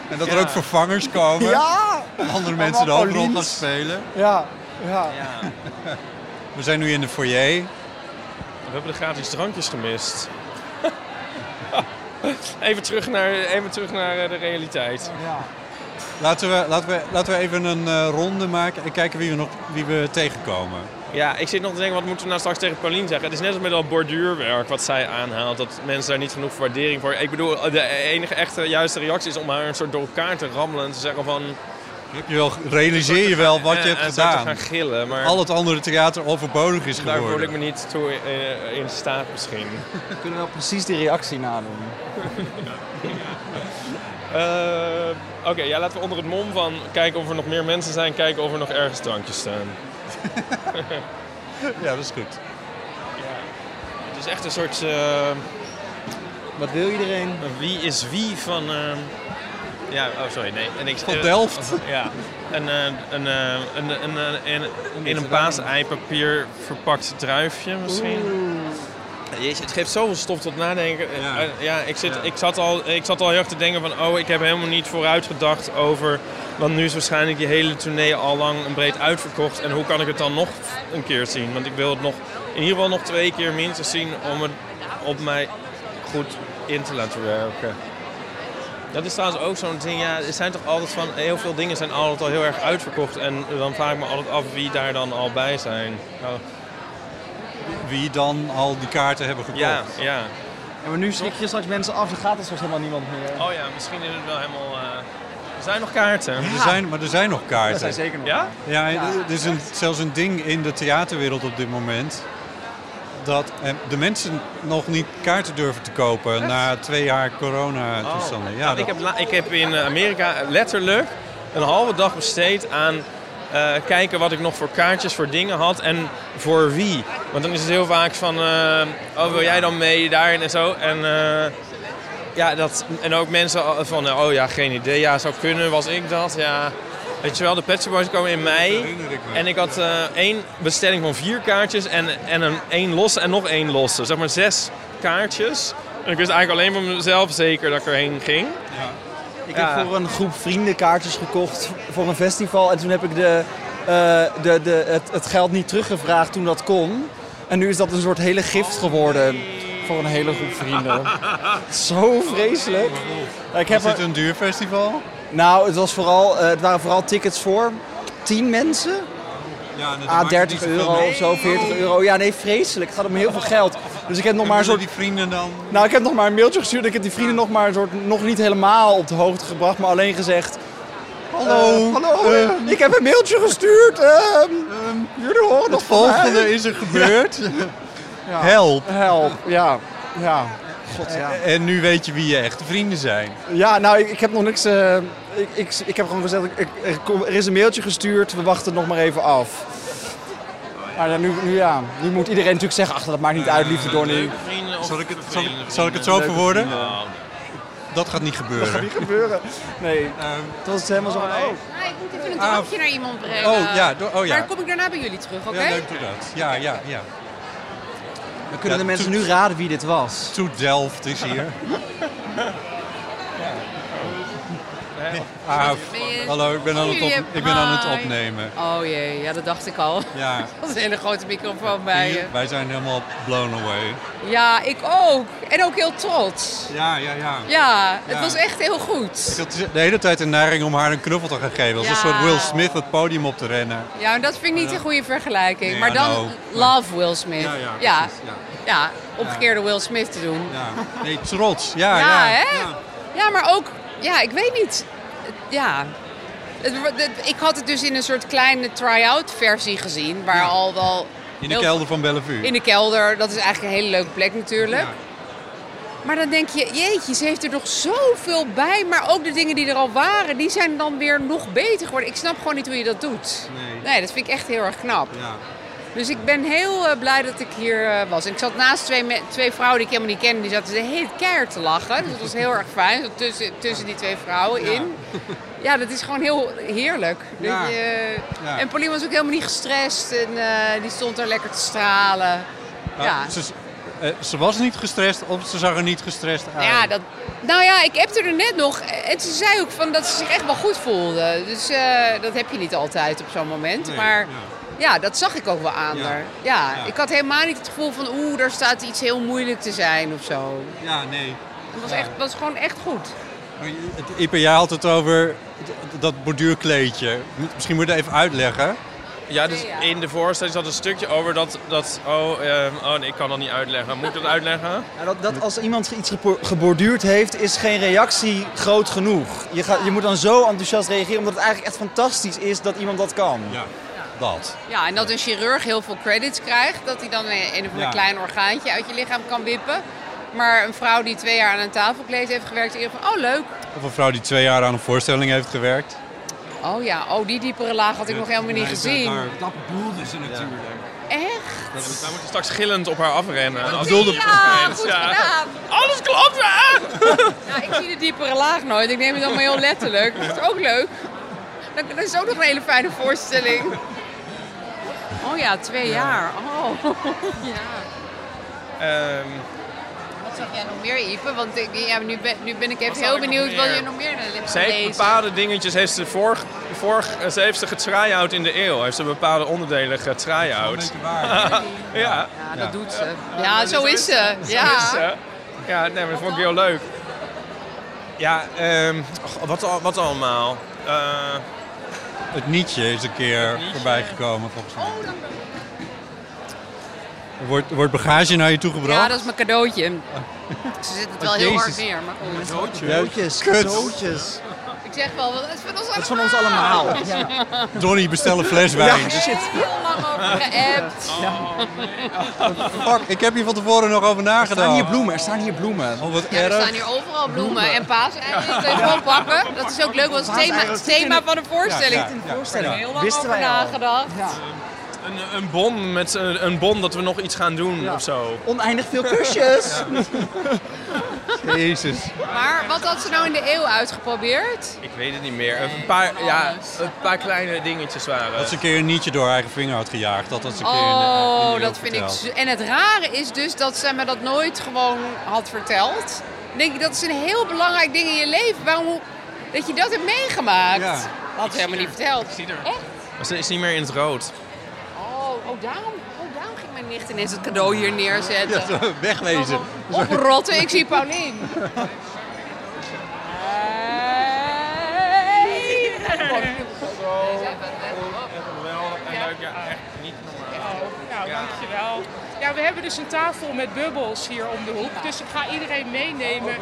En dat er ook vervangers komen. Ja! Andere mensen er ook nog Paulien. gaan spelen. Ja, ja. ja. We zijn nu in de foyer. We hebben de gratis drankjes gemist. even, terug naar, even terug naar eh, de realiteit. Laten we, laten we, laten we even een eh, ronde maken en kijken wie we, nog, wie we tegenkomen. Ja, ik zit nog te denken, wat moeten we nou straks tegen Paulien zeggen? Het is net als met dat borduurwerk wat zij aanhaalt. Dat mensen daar niet genoeg waardering voor... Ik bedoel, de enige echte juiste reactie is om haar een soort door elkaar te rammelen. En te zeggen van... Heb je wel, realiseer je wel wat je hebt gedaan. gaan gillen. Maar Al het andere theater overbodig is daar geworden. voel ik me niet toe in, in staat misschien. We kunnen wel precies die reactie nadoen. Eh, Oké, ja, laten we onder het mom van kijken of er nog meer mensen zijn, kijken of er nog ergens drankjes staan. Ja, dat is goed. Het is echt een soort. eh, Wat wil iedereen? een wie is wie van. eh, ja, oh sorry, nee. En ik, Van Delft. ja. Een, eh, een, eh, een, een, een, een- in een paaseipapier verpakt druifje misschien. Jezus, het geeft zoveel stof tot nadenken. Ja. Eh, ja, ik, zit, Ja. Ik, zat al, ik zat al heel erg te denken van... oh, ik heb helemaal niet vooruit gedacht over... want nu is waarschijnlijk die hele tournee al lang en breed uitverkocht... en hoe kan ik het dan nog een keer zien? Want ik wil het nog in ieder geval nog twee keer minstens zien... om het op mij goed in te laten werken. Dat is trouwens ook zo'n ding, ja, er zijn toch altijd van... heel veel dingen zijn altijd al heel erg uitverkocht... en dan vraag ik me altijd af wie daar dan al bij zijn. Nou, Wie dan al die kaarten hebben gekocht. ja, ja. En maar nu schrik je straks mensen af, dan gaat er straks helemaal niemand meer. Oh ja, misschien is het wel helemaal... eh, Er zijn nog kaarten. Er zijn, maar er zijn nog kaarten. Dat zijn zeker nog. Ja? Ja, er is een, zelfs een ding in de theaterwereld op dit moment. Dat eh, de mensen nog niet kaarten durven te kopen na twee jaar corona-toestanden. Ja, Nou, dat- ik, heb, ik heb in Amerika letterlijk een halve dag besteed aan eh, kijken wat ik nog voor kaartjes voor dingen had en voor wie. Want dan is het heel vaak van, eh, oh wil jij dan mee daarin en zo. En, eh, ja, dat, en ook mensen van, eh, oh ja, geen idee, ja, zou kunnen, was ik dat, ja. Weet je wel, de Pet Shop Boys komen in mei. herinner ik me. En ik had eh, één bestelling van vier kaartjes en, en een één losse en nog één losse. Zeg maar zes kaartjes. En ik wist eigenlijk alleen van mezelf zeker dat ik erheen ging. Ik Ja. heb voor een groep vrienden kaartjes gekocht voor een festival. En toen heb ik de, eh, de, de, het, het geld niet teruggevraagd toen dat kon. En nu is dat een soort hele gift geworden voor een hele groep vrienden. Zo vreselijk. Ik heb Was dit een duur festival? Nou, het, was vooral, eh, het waren vooral tickets voor 10 mensen. Ja, Ah, 30 euro of zo, 40 euro. Ja, nee, vreselijk. Het gaat om heel veel geld. Dus ik heb nog maar een soort die vrienden dan... Nou, ik heb nog maar een mailtje gestuurd. Ik heb die vrienden nog maar een soort, nog niet helemaal op de hoogte gebracht, maar alleen gezegd. Hallo, eh, hallo, eh, ik heb een mailtje gestuurd. ehm, jullie horen nog Het mij. volgende is er gebeurd. Ja. Help. Help, ja. Ja. God, ja. En nu weet je wie je echte vrienden zijn. Ja, nou, ik, ik heb nog niks. eh, ik, ik, ik heb gewoon gezegd, ik, er, er is een mailtje gestuurd, we wachten het nog maar even af. Maar dan nu, nu, ja, nu moet iedereen natuurlijk zeggen, ach, dat maakt niet uit, liefde door nu. Leuke vrienden Zal ik het, zal ik, zal ik het zo verwoorden? Dat gaat niet gebeuren. Dat gaat niet gebeuren. Nee, het was helemaal zo van, oh. Ja, ik moet even een Ah, drankje naar iemand brengen. oh, ja, do- oh, ja. Maar dan kom ik daarna bij jullie terug, oké? Ja, leuk doe dat. Ja, ja, ja. Dan kunnen Ja, de mensen nu raden wie dit was. Toet Delft is hier. Ah, hallo, ik ben, aan het, op, ik ben aan het opnemen. Oh jee, ja, dat dacht ik al. Ja. Dat was een hele grote microfoon bij je. Wij zijn helemaal blown away. Ja, ik ook. En ook heel trots. Ja, ja, ja. Ja, het Ja. was echt heel goed. Ik had de hele tijd een neiging om haar een knuffel te gaan geven. Als Ja. een soort Will Smith het podium op te rennen. Ja, en dat vind ik niet een goede vergelijking. Nee, maar dan love Will Smith. Ja, ja, ja. omgekeerde Will Smith te doen. Ja. Nee, trots. Ja, ja, ja. hè? Ja. maar ook, ja, ik weet niet. Ja. Ik had het dus in een soort kleine try-out versie gezien, waar al wel... In de kelder van Bellevue. In de kelder, dat is eigenlijk een hele leuke plek natuurlijk. Maar dan denk je, jeetje, ze heeft er nog zoveel bij. Maar ook de dingen die er al waren, die zijn dan weer nog beter geworden. Ik snap gewoon niet hoe je dat doet. Nee. Nee, dat vind ik echt heel erg knap. Ja. Dus ik ben heel eh, blij dat ik hier eh, was. En ik zat naast twee, twee vrouwen die ik helemaal niet kende. Die zaten de hele keihard te lachen. Dus dat was heel erg fijn. Tussen, tussen die twee vrouwen in. Ja, dat is gewoon heel heerlijk. Ja. je- Ja. En Pauline was ook helemaal niet gestrest. En eh, die stond daar lekker te stralen. Ja. Ze, ze was niet gestrest of ze zag er niet gestrest uit. Ja, dat, nou ja, ik heb er net nog. En ze zei ook van dat ze zich echt wel goed voelde. Dus dat heb je niet altijd op zo'n moment. Nee, maar ja. Ja. dat zag ik ook wel aan Ja. haar. Ja, Ja. ik had helemaal niet het gevoel van oeh, daar staat iets heel moeilijk te zijn of zo. Ja, nee. Het was, Ja. echt, was gewoon echt goed. Het- Ipe, jij had het over dat borduurkleedje. Misschien moet je het even uitleggen. Ja, dus in de voorstelling zat een stukje over dat... dat oh, ehm, oh nee, ik kan dat niet uitleggen. Moet ik dat uitleggen? Ja, dat, dat als iemand iets geborduurd heeft, is geen reactie groot genoeg. Je, gaat, je moet dan zo enthousiast reageren, omdat het eigenlijk echt fantastisch is dat iemand dat kan. Ja, dat. Ja, en dat een chirurg heel veel credits krijgt. Dat hij dan een, een of ander Ja. klein orgaantje uit je lichaam kan wippen. Maar een vrouw die twee jaar aan een tafelkleed heeft gewerkt, eerder van, oh leuk. Of een vrouw die twee jaar aan een voorstelling heeft gewerkt. Oh ja, oh die diepere laag had ik nog helemaal niet gezien. Dat bedoelde ze natuurlijk. Echt? Wij moeten straks gillend op haar afrennen. Als Ja, goed gedaan. Alles klopt, hè? Ja, ik zie de diepere laag nooit. Ik neem het allemaal heel letterlijk. Dat is ook leuk. Dat, dat is ook nog een hele fijne voorstelling. Oh ja, twee jaar. Oh. ja. Ehm, Wat zag jij nog meer, Ipe? Want ik, ja, nu, ben, nu ben ik even heel benieuwd wat je nog meer hebt Ze heeft bepaalde dingetjes, heeft ze vorig, vorig, ze heeft ze getry-out in de eeuw. Heeft ze bepaalde onderdelen getry-out. ja. Ja, dat doet ze. Ja, zo is ze. Zo Ja. is ze. Ja, nee, maar dat vond ik heel leuk. Ja, ehm, wat, wat allemaal? Eh, Het nietje is een keer voorbij gekomen volgens mij. Er wordt, er wordt bagage naar je toe gebracht. Ja, dat is mijn cadeautje. Ze zit het wel Oh, heel hard neer, maar goed. Cadeautjes, cadeautjes. Ik zeg wel, het is van ons allemaal. Dat is van ons allemaal. Ja. Donnie, bestel een fles wijn. Ja, shit. Heel lang over geappt. Fuck, ik heb hier van tevoren nog over Er nagedacht. staan hier bloemen, er staan hier bloemen. Oh, wat Ja, er erg. staan hier overal bloemen en paaseieren. Je gewoon pakken. Dat is ook leuk, want het is het thema, het thema van de voorstelling. Ja, ja, ja. Voorstelling. Heel lang Wisten over nagedacht. Een, een bon met een, een bon dat we nog iets gaan doen of zo. Oneindig veel kusjes. Jezus. Maar wat had ze nou in de eeuw uitgeprobeerd? Ik weet het niet meer. Een paar, ja, een paar kleine dingetjes waren. Dat ze een keer een nietje door haar eigen vinger had gejaagd. Dat had ze een keer in de, in de Oh, eeuw dat vind ik... verteld. En het rare is dus dat ze me dat nooit gewoon had verteld. Dan denk ik, dat is een heel belangrijk ding in je leven. Waarom dat je dat hebt meegemaakt? Ja. Had ze helemaal niet verteld. Echt? Maar ze is niet meer in het rood. Oh, oh, daarom, oh, daarom ging mijn nicht ineens het cadeau hier neerzetten. Ja, zo, wegwezen. Oprotten, ik zie Paulien. Nou, dankjewel. Ja, we hebben dus een tafel met bubbels hier om de hoek. Dus ik ga iedereen meenemen.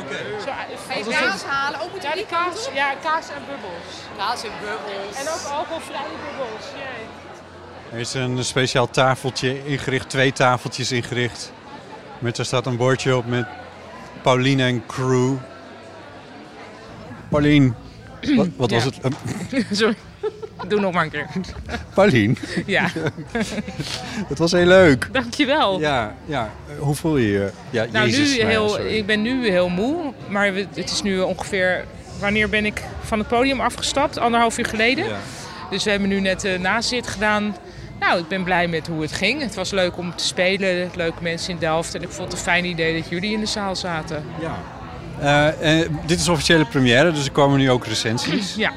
Zo, Ga je kaas halen? Oh, moet ja, die kaas, ja, kaas en bubbels. Kaas en bubbels. En ook alcoholvrije bubbels. Jee. Er is een speciaal tafeltje ingericht, twee tafeltjes ingericht. Met daar staat een bordje op met Pauline en crew. Pauline, Wat, wat was het? Ehm, Sorry. Doe nog maar een keer. Paulien. Ja. het was heel leuk. Dankjewel. Ja, ja. Eh, Hoe voel je je? Ja, Nou, Jezus, nu nou heel, sorry. ik ben nu heel moe. Maar het is nu ongeveer... Wanneer ben ik van het podium afgestapt? Anderhalf uur geleden. Ja. Dus we hebben nu net de nazit gedaan. Nou, ik ben blij met hoe het ging. Het was leuk om te spelen. Leuke mensen in Delft. En ik vond het een fijn idee dat jullie in de zaal zaten. Ja. Eh, eh, dit is officiële première, dus er komen nu ook recensies. Ja.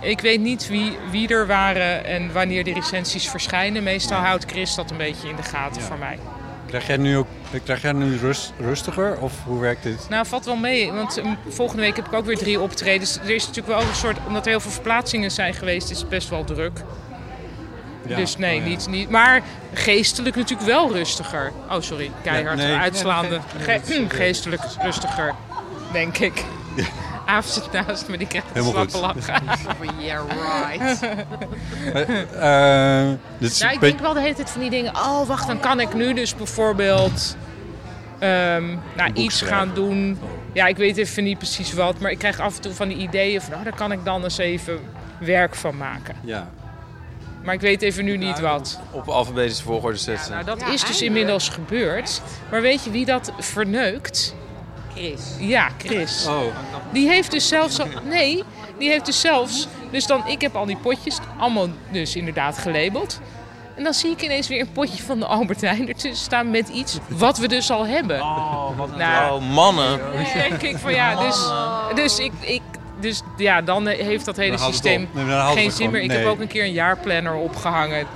Ik weet niet wie, wie er waren en wanneer die recensies verschijnen. Meestal houdt Chris dat een beetje in de gaten voor mij. Krijg jij nu ook krijg jij nu rust, rustiger of hoe werkt dit? Nou, valt wel mee. Want um, volgende week heb ik ook weer drie optredens. Er is natuurlijk wel een soort... Omdat er heel veel verplaatsingen zijn geweest, is het best wel druk. Ja, Dus nee, oh ja. niet, niet. Maar geestelijk natuurlijk wel rustiger. Oh, sorry. Keihard Ja, nee. uitslaande. Ge- is- geestelijk rustiger, denk ik. Aaf zit naast me, die krijgt een slappe lachen. Yeah, right. Dit is Nou, een ik denk wel de hele tijd van die dingen. Oh, wacht, dan kan ik nu dus bijvoorbeeld ehm, nou, iets schrijven. gaan doen. Ja, ik weet even niet precies wat, maar ik krijg af en toe van die ideeën van, oh, daar kan ik dan eens even werk van maken. Ja. Maar ik weet even nu niet wat. Op alfabetische volgorde zetten. Nou, dat is dus inmiddels gebeurd. Maar weet je wie dat verneukt? Chris. Ja, Chris. Oh. Die heeft dus zelfs al... Nee, die heeft dus zelfs... Dus dan, ik heb al die potjes allemaal dus inderdaad gelabeld. En dan zie ik ineens weer een potje van de Albert Heijn ertussen staan met iets wat we dus al hebben. Oh, wat Nou, oh, mannen. dan denk ik van ja, dus, dus ik... ik dus ja, dan heeft dat hele systeem. Nee, geen zin meer. Ik heb ook een keer een jaarplanner opgehangen.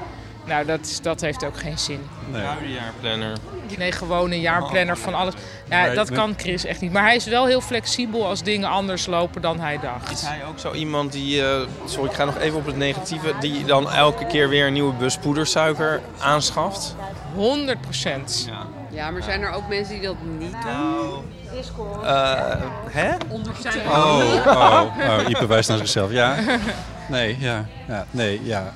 Nou, dat, is- dat heeft ook geen zin. Nee. Jaarplanner. Nee, gewoon een jaarplanner van alles. Ja, Nee, dat nee. kan Chris echt niet. Maar hij is wel heel flexibel als dingen anders lopen dan hij dacht. Is hij ook zo iemand die, eh, sorry ik ga nog even op het negatieve, die dan elke keer weer een nieuwe bus poedersuiker aanschaft? 100 procent. Ja. Ja, maar zijn er ook mensen die dat niet doen? Eh, hè? Ondertussen. Oh, oh, oh, Ipe wijst naar zichzelf. Ja. Nee, ja. ja nee, ja.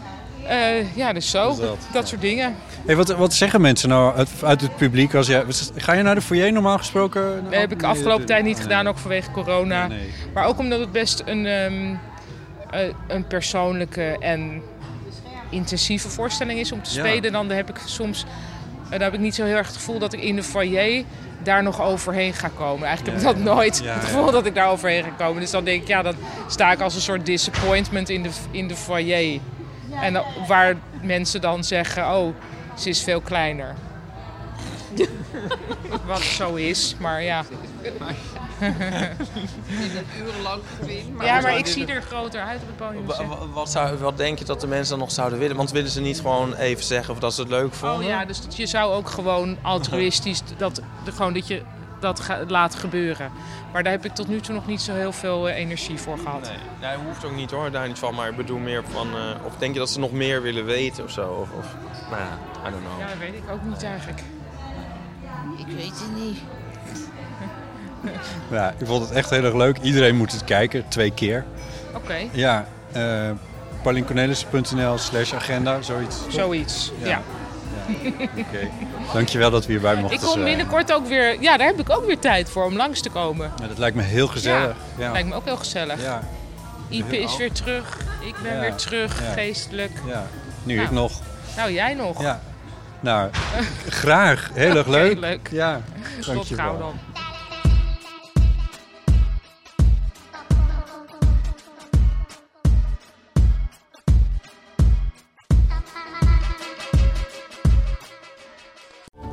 Eh, ja, dus zo. Dat dat, soort dingen. Hey, wat, wat zeggen mensen nou uit, uit het publiek? Als jij, ga je naar de foyer normaal gesproken? Dat heb ik afgelopen tijd niet nee. gedaan, ook vanwege corona. Nee, nee. Maar ook omdat het best een, ehm, eh, een persoonlijke en intensieve voorstelling is om te Ja. spelen. Dan heb ik soms dan heb ik niet zo heel erg het gevoel dat ik in de foyer daar nog overheen ga komen. Eigenlijk heb ik dat nooit, ja, het ja. gevoel dat ik daar overheen ga komen. Dus dan denk ik, ja, dan sta ik als een soort disappointment in de, in de foyer. En dan- waar mensen dan zeggen, oh, ze is veel kleiner. Wat zo is, maar ja. Urenlang gezien. Ja, maar ik zie er groter uit op het podium. Wa- zeg. wa- Wat, zou, wat denk je dat de mensen dan nog zouden willen? Want willen ze niet gewoon even zeggen of dat ze het leuk vonden? Oh ja, dus dat je zou ook gewoon altruïstisch dat, de, gewoon dat je dat laat gebeuren. Maar daar heb ik tot nu toe nog niet zo heel veel eh, energie voor gehad. Nee, nee, hoeft ook niet hoor, daar niet van. Maar ik bedoel meer van... eh, of denk je dat ze nog meer willen weten of zo? Of, of nou ja, I don't know. Ja, dat weet ik ook niet eigenlijk. Ik weet het niet. Ja, ik vond het echt heel erg leuk. Iedereen moet het kijken, twee keer. Oké, Ja, uh, pauliencornelissen.nl slash agenda, zoiets. zoiets. Ja. Ja. Oké. Dankjewel dat we hierbij mochten Ik kom zijn. binnenkort ook weer... Ja, daar heb ik ook weer tijd voor om langs te komen. Ja, dat lijkt me heel gezellig. Ja, lijkt me ook heel gezellig. Ja. Ipe is weer terug. Ik ben weer terug, geestelijk. Ja. Nu Nou. ik nog. Nou, jij nog. Ja. Nou, graag. Heel erg leuk. leuk. Ja, Tot gauw dan.